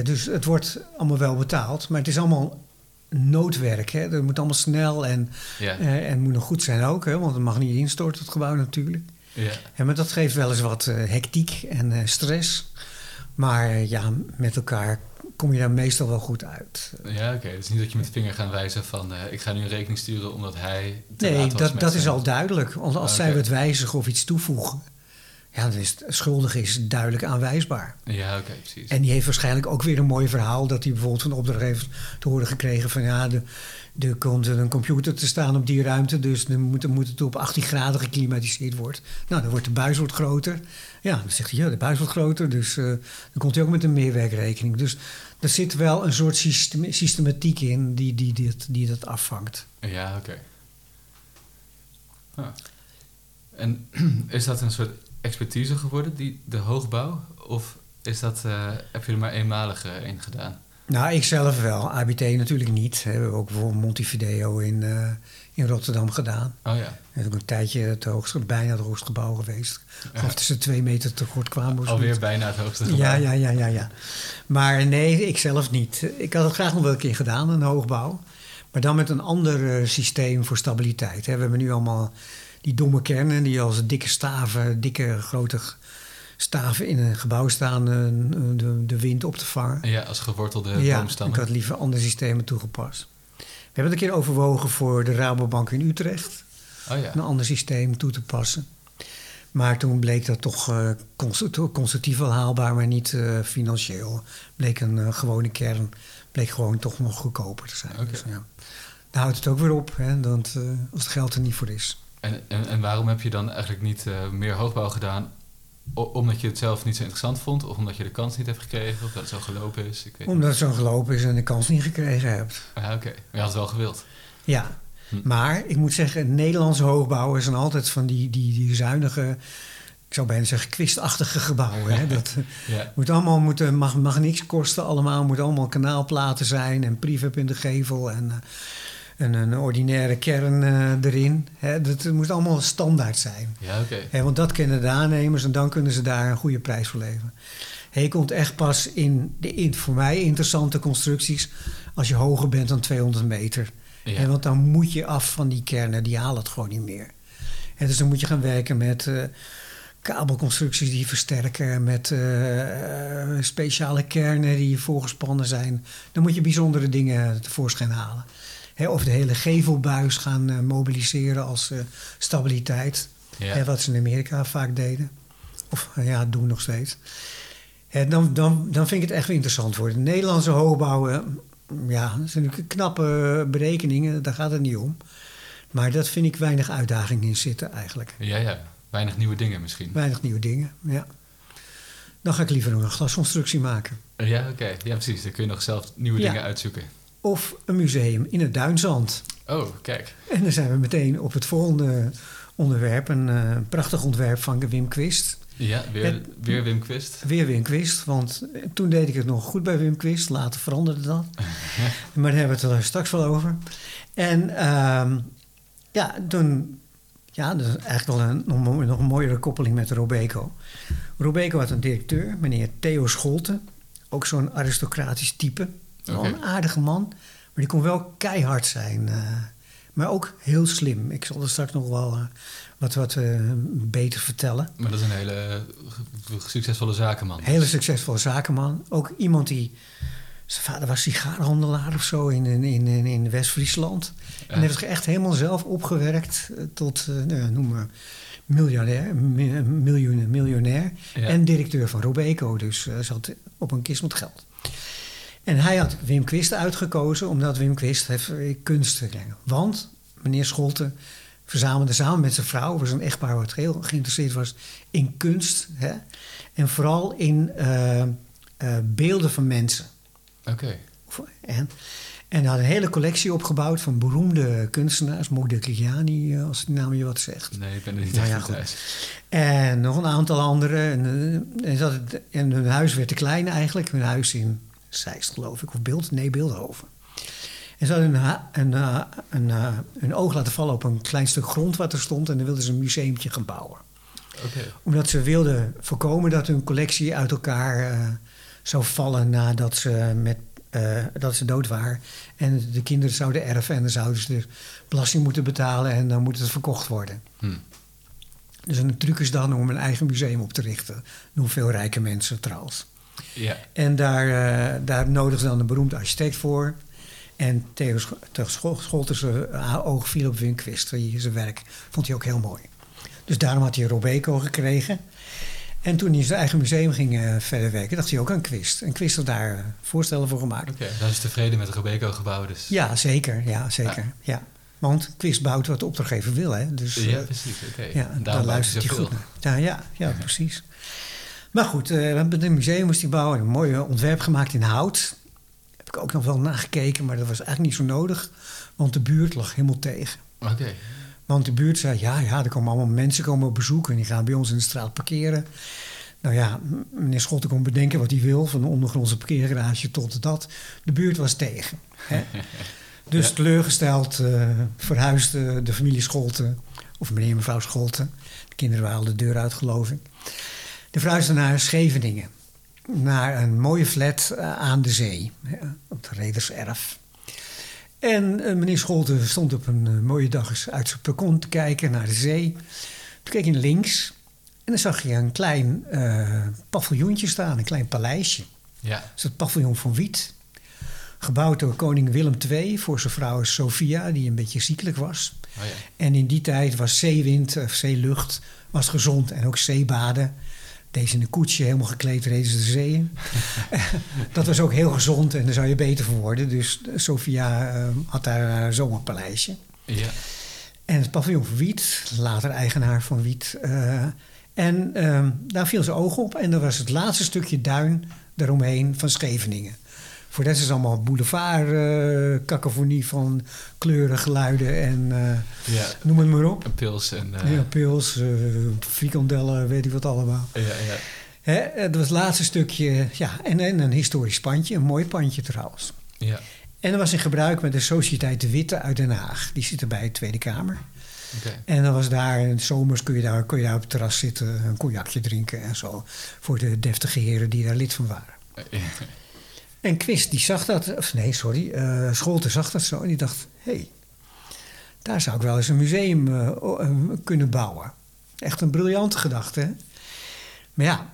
Dus het wordt allemaal wel betaald, maar het is allemaal noodwerk. Hè. Dat moet allemaal snel en, Ja. eh, en moet nog goed zijn ook, hè, want het mag niet instorten, het gebouw natuurlijk. ja. Maar dat geeft wel eens wat eh, hectiek en eh, stress. Maar ja, met elkaar kom je daar meestal wel goed uit. Ja, oké. Het is niet dat je met de vinger gaat wijzen van... eh, ik ga nu een rekening sturen omdat hij te Nee, laat was dat, dat is al duidelijk. Want als Ah, zij wat wijzigen of iets toevoegen... ja, dan is het schuldig is duidelijk aanwijsbaar. Ja, oké, precies. En die heeft waarschijnlijk ook weer een mooi verhaal... dat hij bijvoorbeeld van de opdrachtgever te horen gekregen van... ja, de, er komt een computer te staan op die ruimte... dus dan moet, het op 18 graden geklimatiseerd worden. Nou, dan wordt de buis wordt groter. Ja, dan zegt hij, ja, de buis wordt groter... dus eh, dan komt hij ook met een meerwerkrekening. Dus er zit wel een soort system- systematiek in die, die, die dat afvangt. Ja, oké. Ah. En is dat een soort expertise geworden, die, de hoogbouw? Of is dat, eh, heb je er maar eenmalig eh, in gedaan? Nou, ik zelf wel. ABT natuurlijk niet. We hebben ook bijvoorbeeld Montevideo in, eh, in Rotterdam gedaan. Oh ja. Dat is ook een tijdje het hoogste, bijna het hoogste gebouw geweest. Ja. Of ze twee meter te kort kwamen. Alweer zoiets. bijna het hoogste gebouw. Ja, ja, ja, ja, ja. Maar nee, ik zelf niet. Ik had het graag nog wel een keer gedaan, een hoogbouw. Maar dan met een ander eh, systeem voor stabiliteit. hè. We hebben nu allemaal die domme kernen die als dikke staven, dikke grote staven in een gebouw staan, eh, de, de wind op te vangen. Ja, als gewortelde Ja, ik boomstammen. had liever andere systemen toegepast. We hebben het een keer overwogen voor de Rabobank in Utrecht Oh ja. een ander systeem toe te passen. Maar toen bleek dat toch constru- constructief wel haalbaar, maar niet eh, financieel. Bleek een gewone kern, bleek gewoon toch nog goedkoper te zijn. Dus, ja. Daar houdt het ook weer op, hè, eh, als het geld er niet voor is. En, en, en waarom heb je dan eigenlijk niet meer hoogbouw gedaan? Omdat je het zelf niet zo interessant vond? Of omdat je de kans niet hebt gekregen? Of dat het zo gelopen is? Ik weet Omdat het zo gelopen is en de kans niet gekregen hebt. Ja, oké. Maar je had het wel gewild. Ja, Hm. maar ik moet zeggen, Nederlandse hoogbouwers zijn altijd van die, die, die zuinige, ik zou bijna zeggen kwistachtige gebouwen. Hè? Dat, Ja. Moet allemaal, moet, eh, mag, mag niks kosten allemaal. Moet allemaal kanaalplaten zijn en prefab in de gevel en, eh, en een ordinaire kern eh, erin. Hè, dat het moet allemaal standaard zijn. Ja, oké. Want dat kennen de aannemers en dan kunnen ze daar een goede prijs voor leveren. Hè, je komt echt pas in de in, voor mij interessante constructies als je hoger bent dan 200 meter. Ja. Want dan moet je af van die kernen, die halen het gewoon niet meer. Hè, dus dan moet je gaan werken met eh, kabelconstructies die versterken, met eh, speciale kernen die voorgespannen zijn. Dan moet je bijzondere dingen tevoorschijn halen. Hè, of de hele gevelbuis gaan eh, mobiliseren als eh, stabiliteit. Ja. Wat ze in Amerika vaak deden. Of eh, ja, doen nog steeds. Dan, dan, dan vind ik het echt interessant worden. Nederlandse hoogbouwen, ja, dat zijn natuurlijk knappe berekeningen, daar gaat het niet om. Maar dat vind ik weinig uitdaging in zitten eigenlijk. Ja, ja. Weinig nieuwe dingen misschien. Weinig nieuwe dingen, ja. Dan ga ik liever nog een glasconstructie maken. Ja, oké. Ja, precies. Dan kun je nog zelf nieuwe Ja. dingen uitzoeken. Of een museum in het Duinzand. Oh, kijk. En dan zijn we meteen op het volgende onderwerp. Een eh, prachtig ontwerp van Wim Quist. Ja, weer, Het- weer Wim Quist. Weer Wim Quist, want eh, toen deed ik het nog goed bij Wim Quist. Later veranderde dat. Maar daar hebben we het er straks wel over. En ehm, ja, toen... Ja, dat is eigenlijk wel een, nog, nog een mooiere koppeling met Robeco. Robeco had een directeur, meneer Theo Scholte. Ook zo'n aristocratisch type. Wel een aardige man, maar die kon wel keihard zijn. eh, maar ook heel slim. Ik zal er straks nog wel eh, wat, wat eh, beter vertellen. Maar dat is een hele succesvolle zakenman. Hele succesvolle zakenman. Ook iemand die... Zijn vader was sigarenhandelaar of zo in, in, in, in West-Friesland. En heeft zich echt helemaal zelf opgewerkt tot, nou noem maar, miljardair, mi- miljoen- miljonair. Ja. En directeur van Robeco, dus zat op een kist met geld. En hij had Wim Quist uitgekozen, omdat Wim Quist heeft eh, kunst te brengen. Want meneer Scholte verzamelde samen met zijn vrouw, was een echtpaar wat heel geïnteresseerd was in kunst. Hè? En vooral in eh, eh, beelden van mensen. Oké. En, en hij had een hele collectie opgebouwd van beroemde kunstenaars. Modigliani, als die naam je wat zegt. Nee, ik ben er niet Nou echt ja, in goed. thuis. En nog een aantal anderen. En, en, dat, en hun huis werd te klein eigenlijk. Hun huis in Zeist, geloof ik. Of Beeld, nee, Beeldhoven. En ze hadden een, een, eh, een, eh, een oog laten vallen op een klein stuk grond wat er stond. En daar wilden ze een museumtje gaan bouwen. Omdat ze wilden voorkomen dat hun collectie uit elkaar eh, zou vallen nadat ze, met, dat ze dood waren. En de kinderen zouden erven en dan zouden ze er belasting moeten betalen en dan moet het verkocht worden. Hm. Dus een truc is dan om een eigen museum op te richten. Doen veel rijke mensen trouwens. Ja. En daar, eh daar nodigde ze dan een beroemde architect voor. En Theo Sch- Theo Schol- Scholtes uh, oog viel op Wim Quist. Die- Zijn werk vond hij ook heel mooi. Dus daarom had hij Robeco gekregen. En toen hij zijn eigen museum ging eh, verder werken, dacht hij ook aan Quist. En Quist had daar eh, voorstellen voor gemaakt. Oké, dan is tevreden met het Robeco-gebouw dus. Ja, zeker. Ja, zeker. Ja. Want Quist bouwt wat de opdrachtgever wil. Hè? Dus, Ja, eh, precies. Oké. ja, En daar luistert hij goed naar. Ja, ja, ja, precies. Maar goed, eh, we hebben een museum hij bouwen. Een mooi ontwerp gemaakt in hout. Heb ik ook nog wel nagekeken, maar dat was eigenlijk niet zo nodig. Want de buurt lag helemaal tegen. Oké. Want de buurt zei, ja, ja, er komen allemaal mensen komen op bezoek... en die gaan bij ons in de straat parkeren. Nou ja, meneer Schotten kon bedenken wat hij wil... van de ondergrondse parkeergarage tot dat. De buurt was tegen. Hè? Dus Ja. teleurgesteld eh, verhuisde de familie Scholten... of meneer en mevrouw Scholten. De kinderen waren al de deur uit, geloof ik. De verhuisde naar Scheveningen. Naar een mooie flat eh, aan de zee. hè, op het Rederserf. En eh, meneer Scholten stond op een eh, mooie dag eens uit zijn balkon te kijken naar de zee. Toen keek hij links en dan zag je een klein eh paviljoentje staan, een klein paleisje. Ja. Dat is het paviljoen van Wiet. Gebouwd door koning Willem II voor zijn vrouw Sophia, die een beetje ziekelijk was. Oh ja. En in die tijd was zeewind of zeelucht was gezond en ook zeebaden. Deze in een koetsje, helemaal gekleed, reden ze de zee in. dat was ook heel gezond en daar zou je beter van worden. Dus Sophia eh, had daar haar zomerpaleisje. Ja. En het paviljoen van Wiet, later eigenaar van Wiet. eh, en ehm, daar viel zijn oog op en dat was het laatste stukje duin daaromheen van Scheveningen. Voor de rest is allemaal boulevard, eh cacophonie van kleuren, geluiden en Ja. noem het maar op. Een pils en... eh, Ja, pils, frikandellen, weet ik wat allemaal. ja, ja. Hè, dat was het laatste stukje, ja, en, en een historisch pandje, een mooi pandje trouwens. Ja. En dat was in gebruik met de Sociëteit de Witte uit Den Haag. Die zitten bij de Tweede Kamer. Oké. En dan was daar, in de zomers kun je daar, kun je daar op het terras zitten, een cognacje drinken en zo. Voor de deftige heren die daar lid van waren. En Quist, die zag dat, of nee, sorry, Scholte zag dat zo en die dacht: hé, hey, daar zou ik wel eens een museum eh, eh, kunnen bouwen. Echt een briljante gedachte. Hè? Maar ja,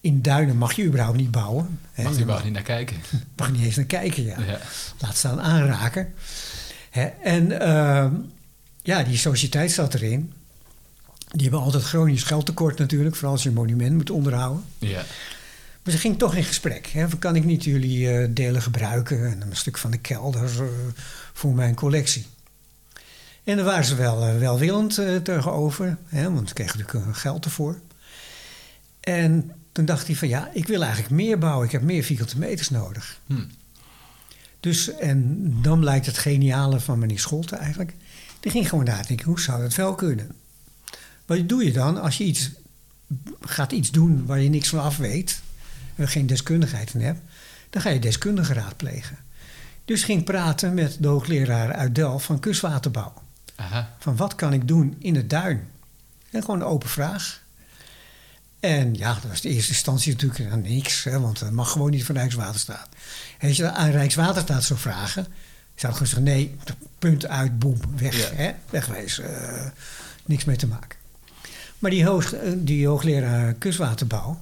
in Duinen mag je überhaupt niet bouwen. hè. Mag Je je wel niet naar kijken. mag niet eens naar kijken, ja. Ja. Laat staan aanraken. Hè? En ehm, ja, die sociëteit zat erin. Die hebben altijd chronisch geldtekort natuurlijk, vooral als je een monument moet onderhouden. Ja. Maar ze ging toch in gesprek. Hè? Kan ik niet jullie eh, delen gebruiken en een stuk van de kelder eh, voor mijn collectie? En daar waren ze wel eh, welwillend tegenover, hè? want ze kregen natuurlijk geld ervoor. En toen dacht hij van ja, ik wil eigenlijk meer bouwen. Ik heb meer vierkante meters nodig. Hm. Dus, en dan blijkt het geniale van meneer Scholte eigenlijk. Die ging gewoon nadenken, hoe zou dat wel kunnen? Wat doe je dan als je iets gaat iets doen waar je niks van af weet... en geen deskundigheid in hebt... dan ga je deskundigen raadplegen. Dus ging praten met de hoogleraar uit Delft van kustwaterbouw. Aha. Van wat kan ik doen in het duin? En gewoon een open vraag. En ja, dat was de eerste instantie natuurlijk niks, hè, want dat mag gewoon niet van Rijkswaterstaat. En als je aan Rijkswaterstaat zou vragen, zou ik gewoon zeggen: nee, punt uit, boem, weg, Ja. hè, wegwezen. eh, niks mee te maken. Maar die, hoog, eh, die hoogleraar kustwaterbouw,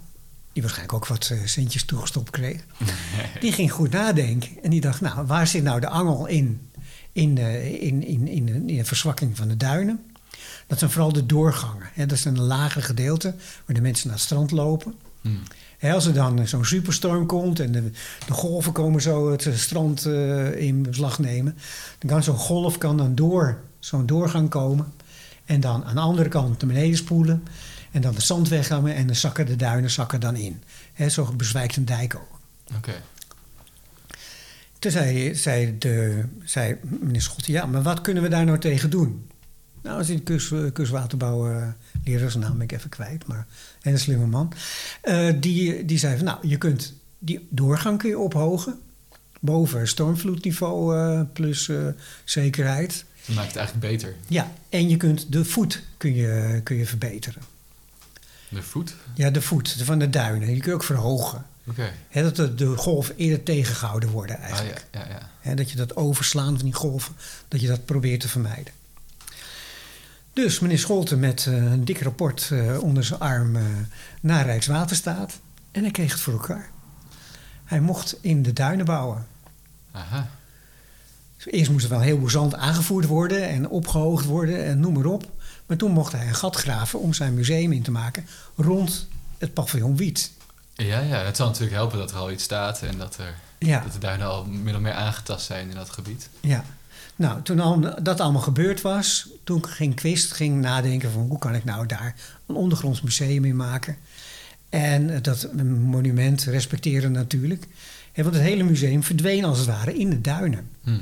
die waarschijnlijk ook wat eh, centjes toegestopt kreeg, die ging goed nadenken. En die dacht: nou, waar zit nou de angel in, in, eh, in, in, in, in de verzwakking van de duinen? Dat zijn vooral de doorgangen. Hè. Dat is een lagere gedeelte waar de mensen naar het strand lopen. Hmm. Hè, als er dan zo'n superstorm komt en de, de golven komen zo het strand eh, in beslag nemen, dan kan zo'n golf kan dan door zo'n doorgang komen en dan aan de andere kant naar beneden spoelen en dan de zand weggaan en dan zakken de duinen zakken dan in. Hè, zo bezwijkt een dijk ook. Oké. Toen zei, zei, de, zei meneer Schotten, ja, maar wat kunnen we daar nou tegen doen? Nou, als die kust, kustwaterbouw eh, leraar, zijn naam ben ik even kwijt, maar een slimme man. Eh, die, die zei van, nou, je kunt die doorgang kun je ophogen. Boven stormvloedniveau eh, plus eh, zekerheid. Dat maakt het eigenlijk beter. Ja, en je kunt de voet kun je, kun je verbeteren. De voet? Ja, de voet van de duinen. Die kun je ook verhogen. Dat de, de golven eerder tegengehouden worden Ah, eigenlijk. ja, ja, ja. Hè, dat je dat overslaan van die golven, dat je dat probeert te vermijden. Dus meneer Scholten met eh, een dik rapport eh, onder zijn arm eh, naar Rijkswaterstaat. En hij kreeg het voor elkaar. Hij mocht in de duinen bouwen. Aha. Dus eerst moest er wel heleboel zand aangevoerd worden en opgehoogd worden en noem maar op. Maar toen mocht hij een gat graven om zijn museum in te maken rond het paviljoen Wiet. Ja, ja, het zal natuurlijk helpen dat er al iets staat en dat, er, Ja. dat de duinen al min of meer aangetast zijn in dat gebied. Ja, nou, toen al, dat allemaal gebeurd was, toen ging Quist ging nadenken van hoe kan ik nou daar een ondergronds museum in maken. En eh, dat monument respecteren natuurlijk. Want het hele museum verdween als het ware in de duinen. Hm.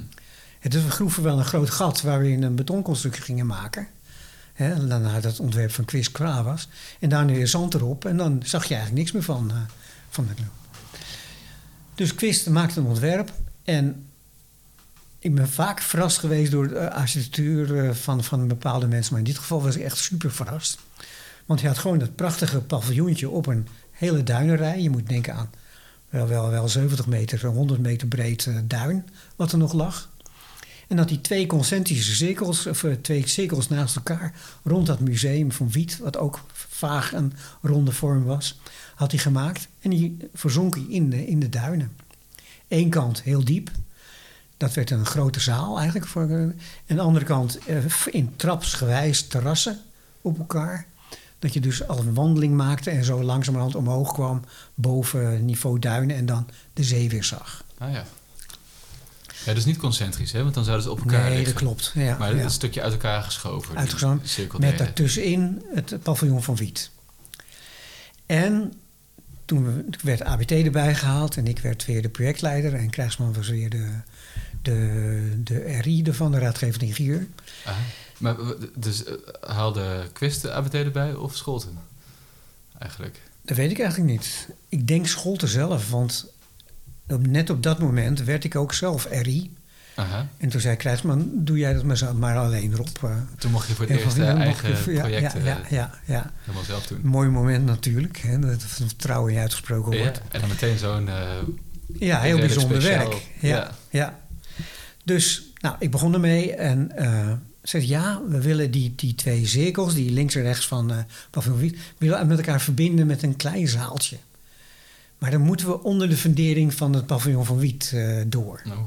Het is we groeven wel een groot gat waar we een betonconstructie gingen maken. Hè, naar dat ontwerp van Quist klaar was. En daar nu zand erop. En dan zag je eigenlijk niks meer van. eh, van de dus Quist maakte een ontwerp. En ik ben vaak verrast geweest door de architectuur eh, van, van bepaalde mensen. Maar in dit geval was ik echt super verrast. Want hij had gewoon dat prachtige paviljoentje op een hele duinenrij. Je moet denken aan wel, wel, wel 70 meter, 100 meter breed eh, duin wat er nog lag. En dat die twee concentrische cirkels, of eh, twee cirkels naast elkaar, rond dat museum van Wiet, wat ook vaag een ronde vorm was, had hij gemaakt. En die verzonk hij in de, in de duinen. Eén kant heel diep, dat werd een grote zaal eigenlijk. Voor, eh, en de andere kant eh, in trapsgewijs terrassen op elkaar. Dat je dus al een wandeling maakte en zo langzamerhand omhoog kwam boven niveau duinen en dan de zee weer zag. Ah ja. Ja, dus niet concentrisch, hè? Want dan zouden ze op elkaar nee, liggen. dat klopt. Ja, Maar ja. een stukje uit elkaar geschoven. Uitgeschoven. Met daartussenin het paviljoen van Wiet. En toen werd ABT erbij gehaald en ik werd weer de projectleider en Krijgsman was weer de, de, de RI ervan, de raadgevende ingenieur. Maar dus eh, haalde Quist de ABT erbij of Scholten? Eigenlijk. Dat weet ik eigenlijk niet. Ik denk Scholten zelf, want net op dat moment werd ik ook zelf RI. Aha. En toen zei Krijgsman, doe jij dat maar, zo- maar alleen erop. eh. Toen mocht je voor het eerst eh, eigen je- ja, project ja, eh, ja, ja, ja. helemaal zelf doen. Mooi moment natuurlijk, hè, dat het vertrouwen in je uitgesproken wordt. en dan meteen zo'n... eh, Ja, heel bijzonder speciaal. werk. Ja, Ja. Dus, nou, ik begon ermee en eh zei ja, we willen die, die twee cirkels, die links en rechts van eh paviljoen Wiet, willen we met elkaar verbinden met een klein zaaltje. Maar dan moeten we onder de fundering van het paviljoen van Wiet eh, door. nou,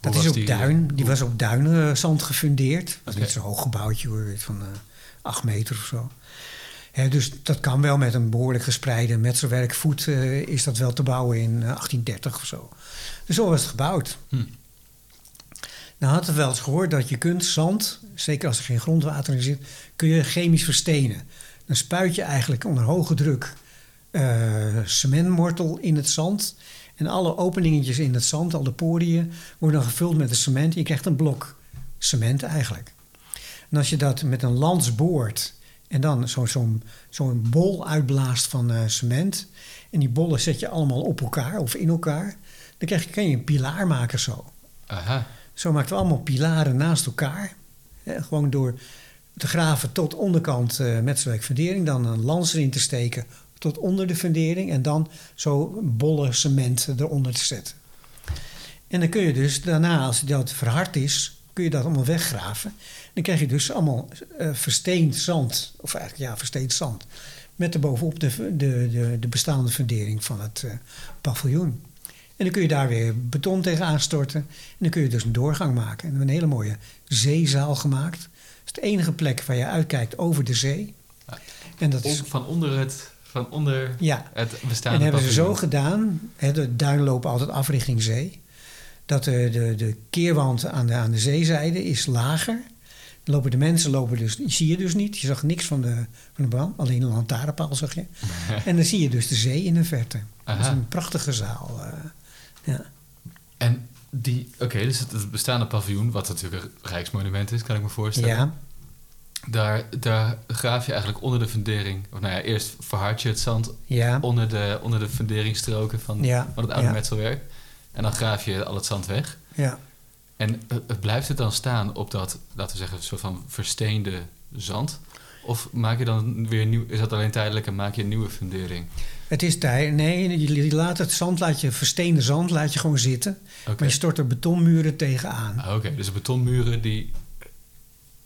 Dat is op die, duin, eh, die hoe- was op duinzand gefundeerd. Dat is niet zo'n hoog gebouwtje hoor, van eh acht meter of zo. Hè, dus dat kan wel met een behoorlijk gespreide metselwerkvoet eh is dat wel te bouwen in eh, 1830 of zo. Dus zo was het gebouwd. Hm. Nou had we wel eens gehoord dat je kunt zand, zeker als er geen grondwater in zit, kun je chemisch verstenen. Dan spuit je eigenlijk onder hoge druk eh, cementmortel in het zand. En alle openingetjes in het zand, al de poriën, worden dan gevuld met de cement. Je krijgt een blok cement eigenlijk. En als je dat met een lans boort en dan zo- zo'n zo'n bol uitblaast van eh, cement... en die bollen zet je allemaal op elkaar of in elkaar... dan krijg je, kan je een pilaar maken zo. Aha. Zo maakten we allemaal pilaren naast elkaar. Hè, gewoon door te graven tot onderkant uh, met fundering. Dan een lans erin te steken tot onder de fundering. En dan zo bolle cement eronder te zetten. En dan kun je dus daarna, als dat verhard is, kun je dat allemaal weggraven. Dan krijg je dus allemaal uh, versteend zand. Of eigenlijk ja, versteend zand. Met erbovenop de, de, de, de bestaande fundering van het uh, paviljoen. En dan kun je daar weer beton tegen aanstorten. En dan kun je dus een doorgang maken. En we hebben een hele mooie zeezaal gemaakt. Dat is de enige plek waar je uitkijkt over de zee. En dat is, van onder het van onder ja. het bestaande En hebben ze zo gedaan, hè, de duinen lopen altijd af richting zee, dat de, de, de keerwand aan de, aan de zeezijde is lager. Dan lopen de mensen lopen dus, zie je dus niet. Je zag niks van de, van de brand, alleen een lantaarnpaal zag je. en dan zie je dus de zee in de verte. Dat is een prachtige zaal. Uh, ja. En die, oké, dus het, het, bestaande paviljoen, wat natuurlijk een rijksmonument is, kan ik me voorstellen. Ja. Daar, daar graaf je eigenlijk onder de fundering, of nou ja, eerst verhard je het zand ja. onder, de, onder de funderingsstroken van, ja. van het oude ja. metselwerk. En dan graaf je al het zand weg. Ja. En het blijft het dan staan op dat, laten we zeggen, een soort van versteende zand? Of maak je dan weer nieuw, is dat alleen tijdelijk en maak je een nieuwe fundering? Het is tijd. Nee, je laat het zand, laat je versteende zand, laat je gewoon zitten. Okay. Maar je stort er betonmuren tegenaan. Ah, Oké, dus de betonmuren die.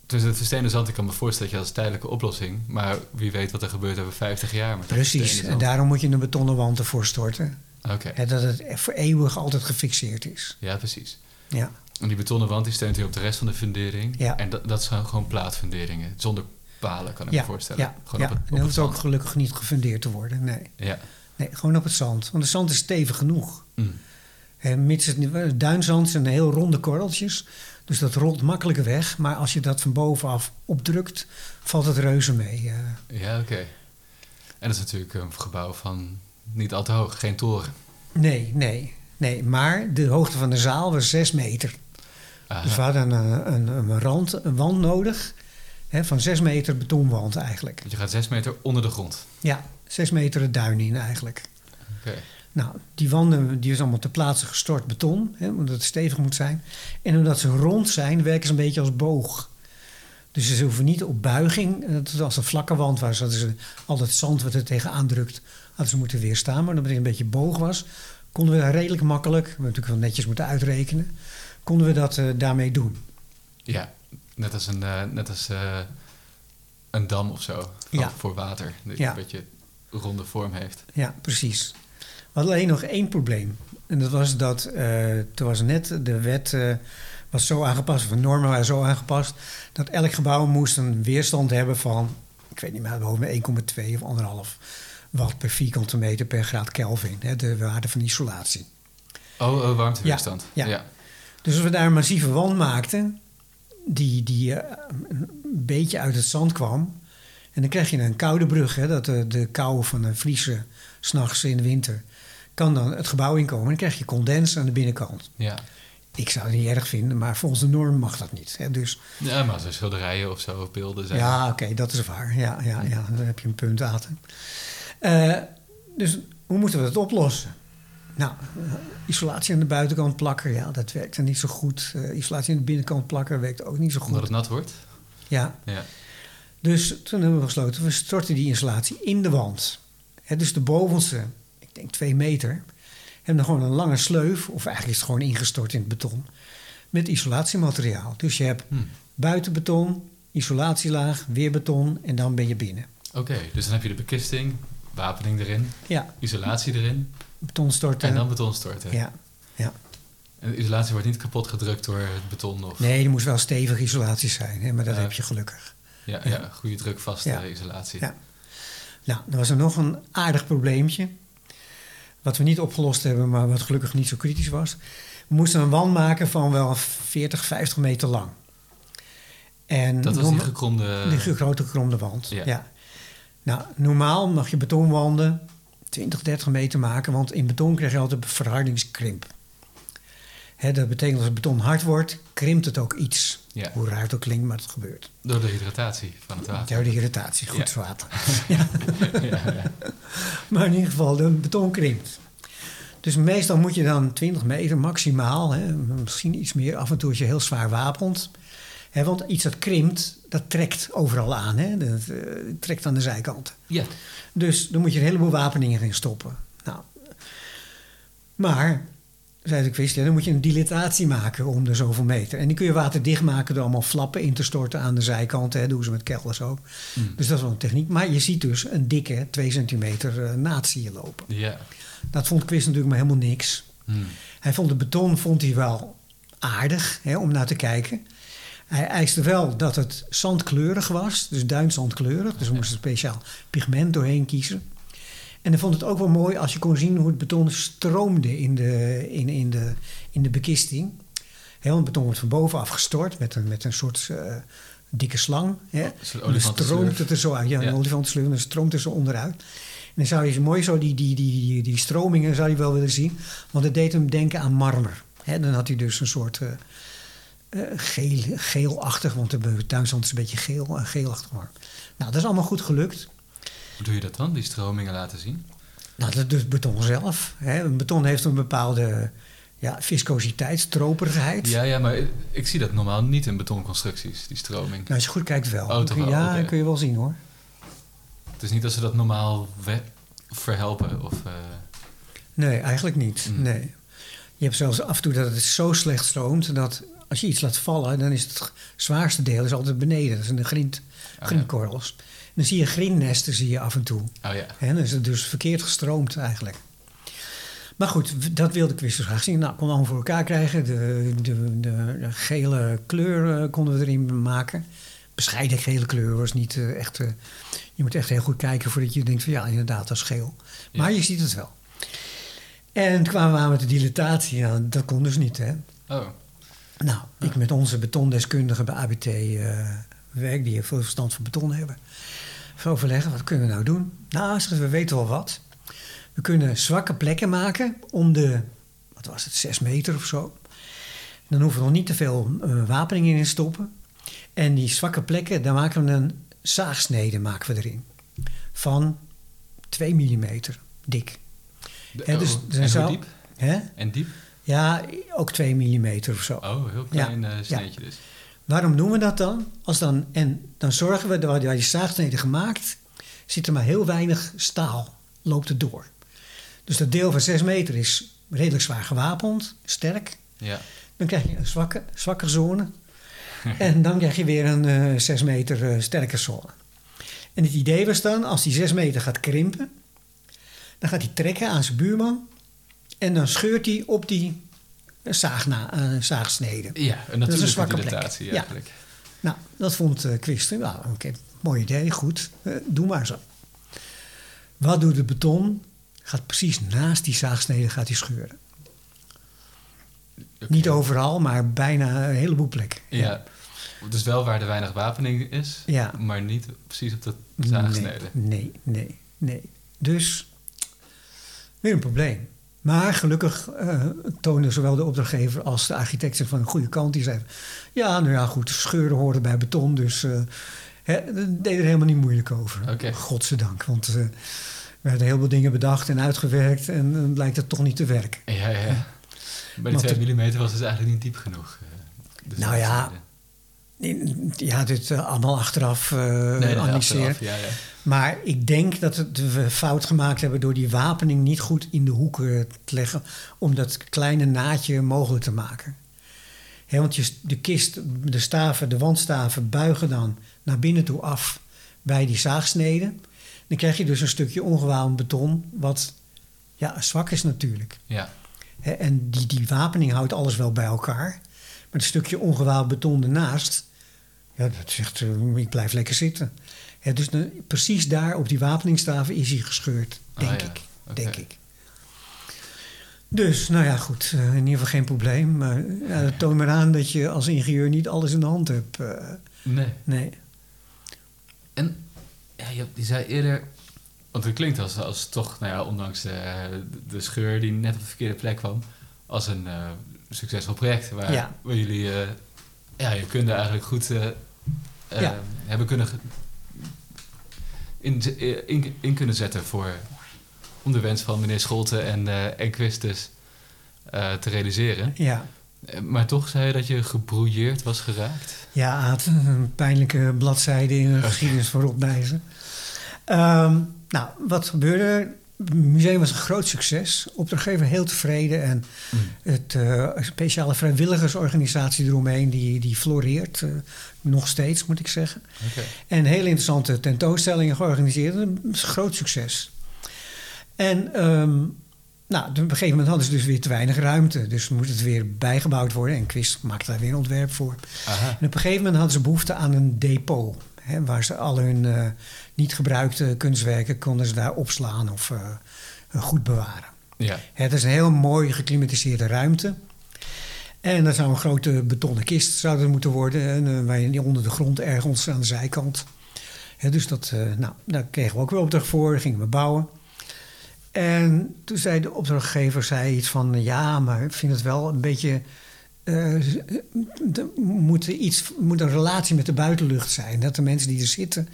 Dus het versteende zand, ik kan me voorstellen dat je als tijdelijke oplossing. Maar wie weet wat er gebeurt over 50 jaar. Met Precies, en daarom moet je een betonnen wand ervoor storten. Oké. En dat het voor eeuwig altijd gefixeerd is. Ja, precies. Ja. En die betonnen wand die steunt weer op de rest van de fundering. Ja. En dat, dat zijn gewoon plaatvunderingen. Zonder palen, kan ik ja. me voorstellen. Ja, gewoon ja. op het, op en hoeft het ook gelukkig niet gefundeerd te worden. Nee. Ja. nee, gewoon op het zand. Want de zand is stevig genoeg. Mm. En mits het, duinzand zijn heel ronde korreltjes. Dus dat rolt makkelijker weg. Maar als je dat van bovenaf opdrukt, valt het reuze mee. eh. Ja, oké. En dat is natuurlijk een gebouw van niet al te hoog, geen toren. Nee, nee, nee. Maar de hoogte van de zaal was 6 meter. Aha. Dus we hadden een, een, een, rand, een wand nodig. Hè, van 6 meter betonwand eigenlijk. Je gaat zes meter onder de grond. Ja, 6 meter het duin in eigenlijk. Oké. Nou, die wanden die is allemaal ter plaatse gestort beton, hè, omdat het stevig moet zijn. En omdat ze rond zijn, werken ze een beetje als boog. Dus ze hoeven niet op buiging. Dat als een vlakke wand was, hadden ze al het zand wat er tegenaan drukt, hadden ze moeten weerstaan. Maar omdat het een beetje boog was, konden we redelijk makkelijk, we hebben natuurlijk wel netjes moeten uitrekenen, konden we dat uh, daarmee doen. Ja, net als een, uh, net als, uh, een dam of zo. Ja. Voor water. Dat Ja. een beetje ronde vorm heeft. Ja, precies. We hadden alleen nog één probleem. En dat was dat eh, toen was net de wet eh, was zo aangepast, of de normen waren zo aangepast, dat elk gebouw moest een weerstand hebben van, ik weet niet meer, boven 1,2 of 1,5 watt per vierkante meter per graad Kelvin. Hè, de waarde van isolatie. Oh, oh warmteweerstand. Ja, ja. ja. Dus als we daar een massieve wand maakten, die, die eh, een beetje uit het zand kwam. En dan krijg je een koude brug, hè, dat de, de kou van de vriezen s'nachts in de winter kan dan het gebouw inkomen. En dan krijg je condens aan de binnenkant. Ja. Ik zou het niet erg vinden, maar volgens de norm mag dat niet. Hè. Dus ja, maar als er schilderijen of zo of beelden zijn. ja, oké, dat is waar. Ja, ja, ja, dan heb je een punt, Aten. Eh, dus hoe moeten we dat oplossen? Nou, eh, isolatie aan de buitenkant plakken, ja, dat werkte niet zo goed. Eh, isolatie aan de binnenkant plakken werkt ook niet zo Omdat goed. het nat wordt. Ja, Ja. dus toen hebben we besloten, we storten die installatie in de wand. Hè, dus de bovenste, denk twee meter, hebben dan gewoon een lange sleuf, of eigenlijk is het gewoon ingestort in het beton, met isolatiemateriaal. Dus je hebt Hm. buitenbeton, isolatielaag, weer beton en dan ben je binnen. Oké, dus dan heb je de bekisting, wapening erin, Ja, isolatie erin beton storten. en dan beton storten. Ja, ja. En de isolatie wordt niet kapot gedrukt door het beton of... Nee, er moest wel stevig isolatie zijn, hè, maar dat heb je gelukkig. Ja, ja. goede drukvaste Ja. isolatie. Ja. Nou, er was er nog een aardig probleempje. Wat we niet opgelost hebben, maar wat gelukkig niet zo kritisch was. We moesten een wand maken van wel 40, 50 meter lang. En Dat was die gekromde... die grote gekromde wand. Ja. Ja. Nou, normaal mag je betonwanden 20, 30 meter maken, want in beton krijg je altijd verhardingskrimp. Hè, dat betekent als het beton hard wordt, krimpt het ook iets. Ja. Hoe raar het ook klinkt, maar het gebeurt. Door de hydratatie van het water. Ja, de irritatie, goed Ja. water. ja. Maar in ieder geval, de beton krimpt. Dus meestal moet je dan 20 meter maximaal, hè, misschien iets meer, af en toe als je heel zwaar wapent. Hè, want iets dat krimpt, dat trekt overal aan. Hè? Dat eh, trekt aan de zijkanten. Ja. Dus dan moet je een heleboel wapeningen in stoppen. Nou, maar, zei de dan moet je een dilatatie maken om de zoveel meter. En die kun je waterdicht maken door allemaal flappen in te storten aan de zijkanten. Hè, doen ze met kelders ook. Mm. Dus dat is wel een techniek. Maar je ziet dus een dikke 2 centimeter eh, naad zie je lopen. Ja. Dat vond Quist natuurlijk maar helemaal niks. Mm. Hij vond de beton vond hij wel aardig hè, om naar te kijken. Hij eiste wel dat het zandkleurig was, dus duinzandkleurig. Dus we moesten een speciaal pigment doorheen kiezen. En hij vond het ook wel mooi als je kon zien hoe het beton stroomde in de, in, in de, in de bekisting. Want het beton wordt van bovenaf gestort met een, met een soort eh, dikke slang. Hè. En dan stroomt het er zo uit. Ja, Ja. een olifantenslurf. En dan stroomt het zo onderuit. En dan zou je mooi zo die, die, die, die, stromingen zou je wel willen zien. Want het deed hem denken aan marmer. Hè, dan had hij dus een soort eh, eh, geel, geelachtig, want de tuinzand is een beetje geel, geelachtig marmer. Nou, dat is allemaal goed gelukt. Hoe doe je dat dan, die stromingen laten zien? Nou, dat is beton zelf. Hè. Een beton heeft een bepaalde ja, viscositeit, stroperigheid. Ja, ja, maar ik, zie dat normaal niet in betonconstructies, die stroming. Nou, als je goed kijkt wel. Oh, wel, ja, kun je wel zien hoor. Het is niet dat ze dat normaal verhelpen of... eh, Nee, eigenlijk niet. Mm. Nee. Je hebt zelfs af en toe dat het zo slecht stroomt dat als je iets laat vallen, dan is het zwaarste deel is altijd beneden. Dat zijn de grind, ja. Dan zie je grindnesten zie je af en toe. Oh ja. Dan is het dus verkeerd gestroomd eigenlijk. Maar goed, dat wilde ik wist dus graag zien. Nou, kon allemaal voor elkaar krijgen. De, de, de, gele kleur eh, konden we erin maken. Bescheiden gele kleur was niet eh, echt... eh, je moet echt heel goed kijken voordat je denkt van ja, inderdaad, dat is geel. Ja. Maar je ziet het wel. En kwamen we aan met de dilatatie. Ja, dat kon dus niet, hè. Oh, Nou, ik met onze betondeskundige bij ABT werk, die veel verstand van beton hebben. Even overleggen, wat kunnen we nou doen? Nou, we weten wel wat. We kunnen zwakke plekken maken om de, wat was het, zes meter of zo. Dan hoeven we nog niet te veel eh, wapeningen in te stoppen. En die zwakke plekken, daar maken we een zaagsnede maken we erin. Van 2 mm dik. De- dus oh, en zou- hoe diep? Hè? En diep? Ja, ook 2 mm of zo. Oh, heel Ja, klein eh, ja. dus. Waarom doen we dat dan? Als dan en dan zorgen we, dat bij die zaagsneden gemaakt, zit er maar heel weinig staal, loopt het door. Dus dat deel van 6 meter is redelijk zwaar gewapend, sterk. Ja. Dan krijg je een zwakke, zwakke zone. en dan krijg je weer een eh 6 meter eh, sterke zone. En het idee was dan, als die 6 meter gaat krimpen, dan gaat hij trekken aan zijn buurman. En dan scheurt hij op die zaagna, eh, zaagsnede. Ja, een is een natuurlijke zwakke plek. dilatatie Ja. eigenlijk. Nou, dat vond uh, Quisten. Nou, oké, mooi idee, goed. Eh, doe maar zo. Wat doet het beton? Gaat precies naast die zaagsnede gaat hij scheuren. Niet overal, maar bijna een heleboel plekken. Ja. Dus wel waar er weinig wapening is, Ja. maar niet precies op de zaagsnede. Nee, nee, nee, nee. Dus weer een probleem. Maar gelukkig eh toonde zowel de opdrachtgever als de architect zich van een goede kant. Die zeiden, ja, nou ja, goed, scheuren horen bij beton. Dus eh hè, daar deed er helemaal niet moeilijk over. Oké. Godzijdank, want eh, we hadden heel veel dingen bedacht en uitgewerkt... en dan blijkt het toch niet te werken. Ja, ja. Maar die Want 2 mm was dus eigenlijk niet diep genoeg. eh, de Nou ja. Ja, dit eh, allemaal achteraf eh nee, achteraf, ja, ja. Maar ik denk dat het, we fout gemaakt hebben door die wapening niet goed in de hoeken te leggen. Om dat kleine naadje mogelijk te maken. Want je, de kist, de staven, de wandstaven buigen dan naar binnen toe af bij die zaagsneden. Dan krijg je dus een stukje ongewapend beton, wat ja, zwak is natuurlijk. ja. En die, die wapening houdt alles wel bij elkaar. Maar het stukje ongewapend beton ernaast, ja, dat zegt, eh, ik blijf lekker zitten. Dus precies daar op die wapeningstaven is hij gescheurd, Ah, denk ja. ik. Denk ik. Dus, nou ja, goed. eh, in ieder geval geen probleem. Maar ja, dat toont maar aan dat je als ingenieur niet alles in de hand hebt. eh, Nee. nee. En ja, je, je zei eerder, want het klinkt als, als toch, nou ja, ondanks de, de scheur die net op de verkeerde plek kwam, als een eh, succesvol project waar, Ja. waar jullie eh, ja, je kunde eigenlijk goed eh, eh, hebben kunnen in, in, in kunnen zetten voor, om de wens van meneer Scholten en, eh en Quistus eh, te realiseren. Ja. Eh, Maar toch zei je dat je gebrouilleerd was geraakt? Ja, Aad, een pijnlijke bladzijde in de geschiedenis van Rob Nijssen. Ehm, nou, wat gebeurde? Het museum was een groot succes. Opdrachtgever heel tevreden. En Mm. het eh, speciale vrijwilligersorganisatie eromheen, die, die floreert. eh, nog steeds, moet ik zeggen. En hele interessante tentoonstellingen georganiseerd. Een groot succes. En ehm, nou, op een gegeven moment hadden ze dus weer te weinig ruimte. Dus moest het weer bijgebouwd worden. En Quist maakte daar weer een ontwerp voor. Aha. En op een gegeven moment hadden ze behoefte aan een depot. Hè, waar ze al hun eh, niet gebruikte kunstwerken konden ze daar opslaan of eh, goed bewaren. Ja. Het is een heel mooi geklimatiseerde ruimte. En dat zou een grote betonnen kist zouden moeten worden. En, eh, je onder de grond ergens aan de zijkant. Dus dat, eh, nou, daar kregen we ook weer opdracht voor. Gingen we bouwen. En toen zei de opdrachtgever zei iets van... ja, maar ik vind het wel een beetje... eh, er moet, iets, moet een relatie met de buitenlucht zijn. Dat de mensen die er zitten...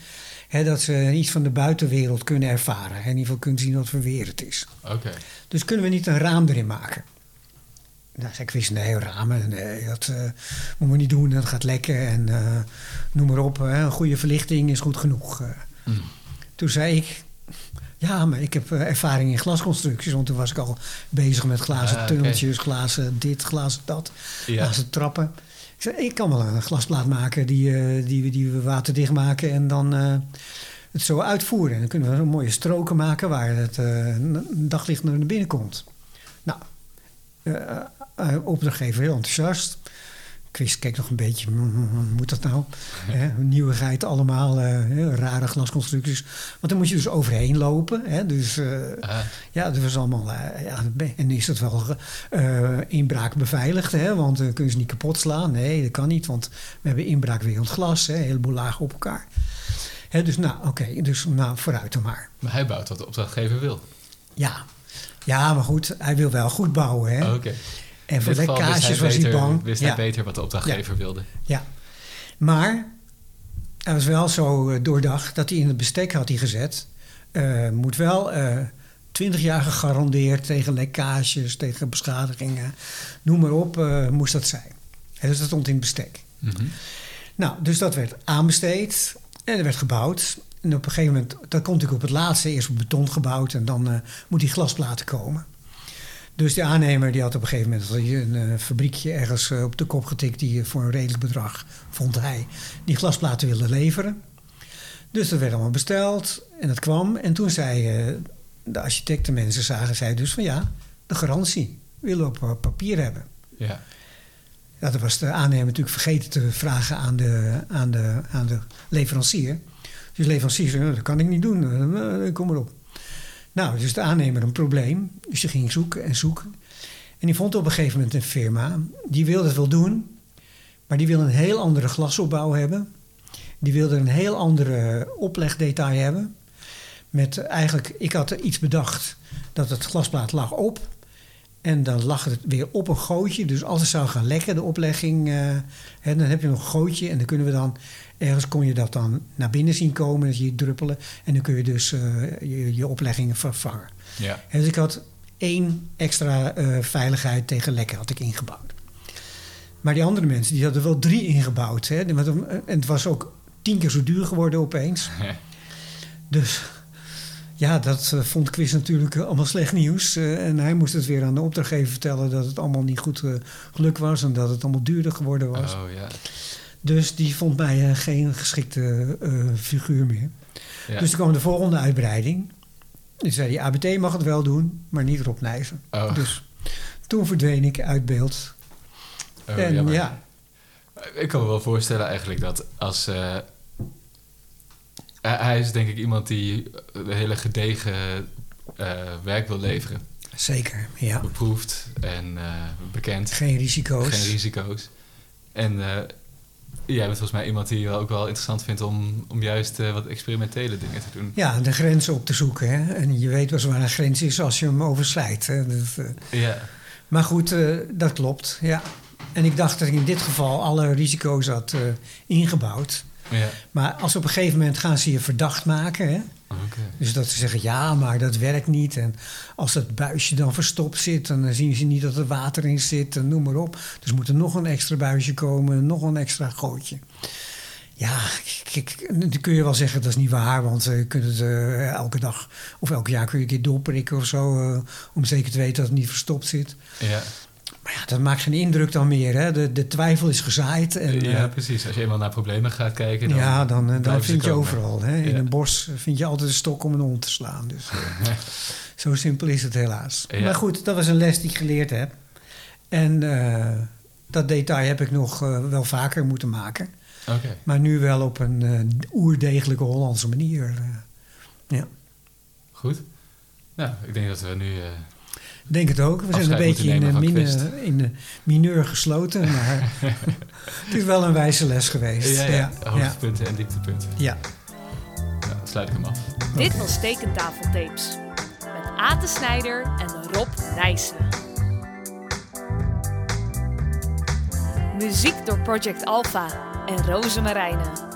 Hè, dat ze iets van de buitenwereld kunnen ervaren. In ieder geval kunnen zien wat voor weer het is. Oké. Dus kunnen we niet een raam erin maken? Nou, zei ik wist, nee, ramen, nee, dat uh, moeten we niet doen, dat gaat lekken en uh, noem maar op. Hè, een goede verlichting is goed genoeg. Uh, Mm. Toen zei ik, ja, maar ik heb ervaring in glasconstructies, want toen was ik al bezig met glazen Ah, tunneltjes, glazen dit, glazen dat, Ja. glazen trappen. Ik zei, ik kan wel een glasplaat maken die, uh, die, die we waterdicht maken en dan uh, het zo uitvoeren. En dan kunnen we een mooie stroken maken waar het uh, daglicht naar binnen komt. Nou, opdrachtgever heel enthousiast. Chris keek nog een beetje, moet dat nou? nieuwigheid allemaal, uh, rare glasconstructies. Want dan moet je dus overheen lopen. Hè, dus ah. ja, dat was allemaal... ja, en is dat wel uh, inbraak beveiligd, hè? Want dan kun je ze niet kapot slaan. Nee, dat kan niet, want we hebben inbraakwerend glas. Hè? Een heleboel lagen op elkaar. Hè, dus nou, oké, okay, dus nou, vooruit dan maar. Maar hij bouwt wat de opdrachtgever wil. Ja, ja maar goed, hij wil wel goed bouwen, hè. Oké. Okay. En voor lekkages was hij bang. Wist ja. hij beter wat de opdrachtgever ja. wilde. Ja. Maar hij was wel zo uh, doordacht dat hij in het bestek had hij gezet. Uh, moet wel uh, 20 jaar gegarandeerd tegen lekkages, tegen beschadigingen. Noem maar op, uh, moest dat zijn. En dus dat stond in het bestek. Mm -hmm. Nou, dus dat werd aanbesteed en er werd gebouwd. En op een gegeven moment, dat komt natuurlijk op het laatste, eerst op beton gebouwd en dan moet die glasplaten komen. Dus de aannemer die had op een gegeven moment een uh, fabriekje ergens uh, op de kop getikt die voor een redelijk bedrag, vond hij, die glasplaten wilde leveren. Dus dat werd allemaal besteld en dat kwam. En toen zei uh, de architecten, mensen zagen, zei dus van ja, de garantie willen we op papier hebben. Ja. Ja, dat was de aannemer natuurlijk vergeten te vragen aan de, aan de, aan de leverancier. Dus de leverancier zei, dat kan ik niet doen, kom maar op. Nou, dus de aannemer een probleem. Dus die ging zoeken en zoeken. En die vond op een gegeven moment een firma. Die wilde het wel doen, maar die wilde een heel andere glasopbouw hebben. Die wilde een heel andere oplegdetail hebben. Met eigenlijk, ik had iets bedacht dat het glasplaat lag op. En dan lag het weer op een gootje. Dus als het zou gaan lekken, de oplegging, uh, hè, dan heb je nog een gootje. En dan kunnen we dan, ergens kon je dat dan naar binnen zien komen, dat je druppelen. En dan kun je dus uh, je, je, opleggingen vervangen. Ja. En dus ik had één extra uh, veiligheid tegen lekken had ik ingebouwd. Maar die andere mensen, die hadden wel drie ingebouwd. Hè. En het was ook tien keer zo duur geworden opeens. dus ja, dat uh, vond Quiz natuurlijk uh, allemaal slecht nieuws. Uh, en hij moest het weer aan de opdrachtgever vertellen dat het allemaal niet goed gelukt was en dat het allemaal duurder geworden was. Oh, ja. Dus die vond mij geen geschikte figuur meer. Ja. Dus toen kwam de volgende uitbreiding. Dus zei die ABT mag het wel doen, maar niet Rob Nijssen. Oh. Dus toen verdween ik uit beeld. Oh, en jammer. ja, Ik kan me wel voorstellen eigenlijk dat als... Uh, hij is denk ik iemand die een hele gedegen uh, werk wil leveren. Zeker, ja. Beproefd en uh, bekend. Geen risico's. Geen risico's. En uh, jij bent volgens mij iemand die ook wel interessant vindt om, om juist wat experimentele dingen te doen. Ja, de grenzen op te zoeken. Hè? En je weet wel waar een grens is als je hem overschrijdt. Hè? Dat, ja. Maar goed, dat klopt, ja. En ik dacht dat ik in dit geval alle risico's had inggebouwd. Ja. Maar als op een gegeven moment gaan ze je verdacht maken. Hè? Dus dat ze zeggen, ja, maar dat werkt niet. En als dat buisje dan verstopt zit, dan zien ze niet dat er water in zit. En noem maar op. Dus moet er nog een extra buisje komen, nog een extra gootje. Ja, kijk, dan kun je wel zeggen dat is niet waar, want je kunt het uh, elke dag of elk jaar kun je een keer doorprikken of zo, uh, om zeker te weten dat het niet verstopt zit. Ja. Maar ja, dat maakt geen indruk dan meer. Hè? De, de twijfel is gezaaid. En, ja, precies. Als je eenmaal naar problemen gaat kijken, dan, ja, dan, dan vind je overal. Hè? In een bos vind je altijd een stok om een hond te slaan. Dus zo simpel is het helaas. Ja. Maar goed, dat was een les die ik geleerd heb. En uh, dat detail heb ik nog wel vaker moeten maken. Okay. Maar nu wel op een uh, oerdegelijke Hollandse manier. Ja. Goed. Nou, ik denk dat we nu. Denk het ook. We zijn een beetje in, de mine, in de mineur gesloten. Maar het is wel een wijze les geweest. Ja, ja. ja. hoogtepunten ja. en dieptepunten. Ja. Dan sluit ik hem af. Dit was Tekentafeltapes. Met Ate Snijder en Rob Nijssen. Muziek door Project Alpha en Roze Marijnen.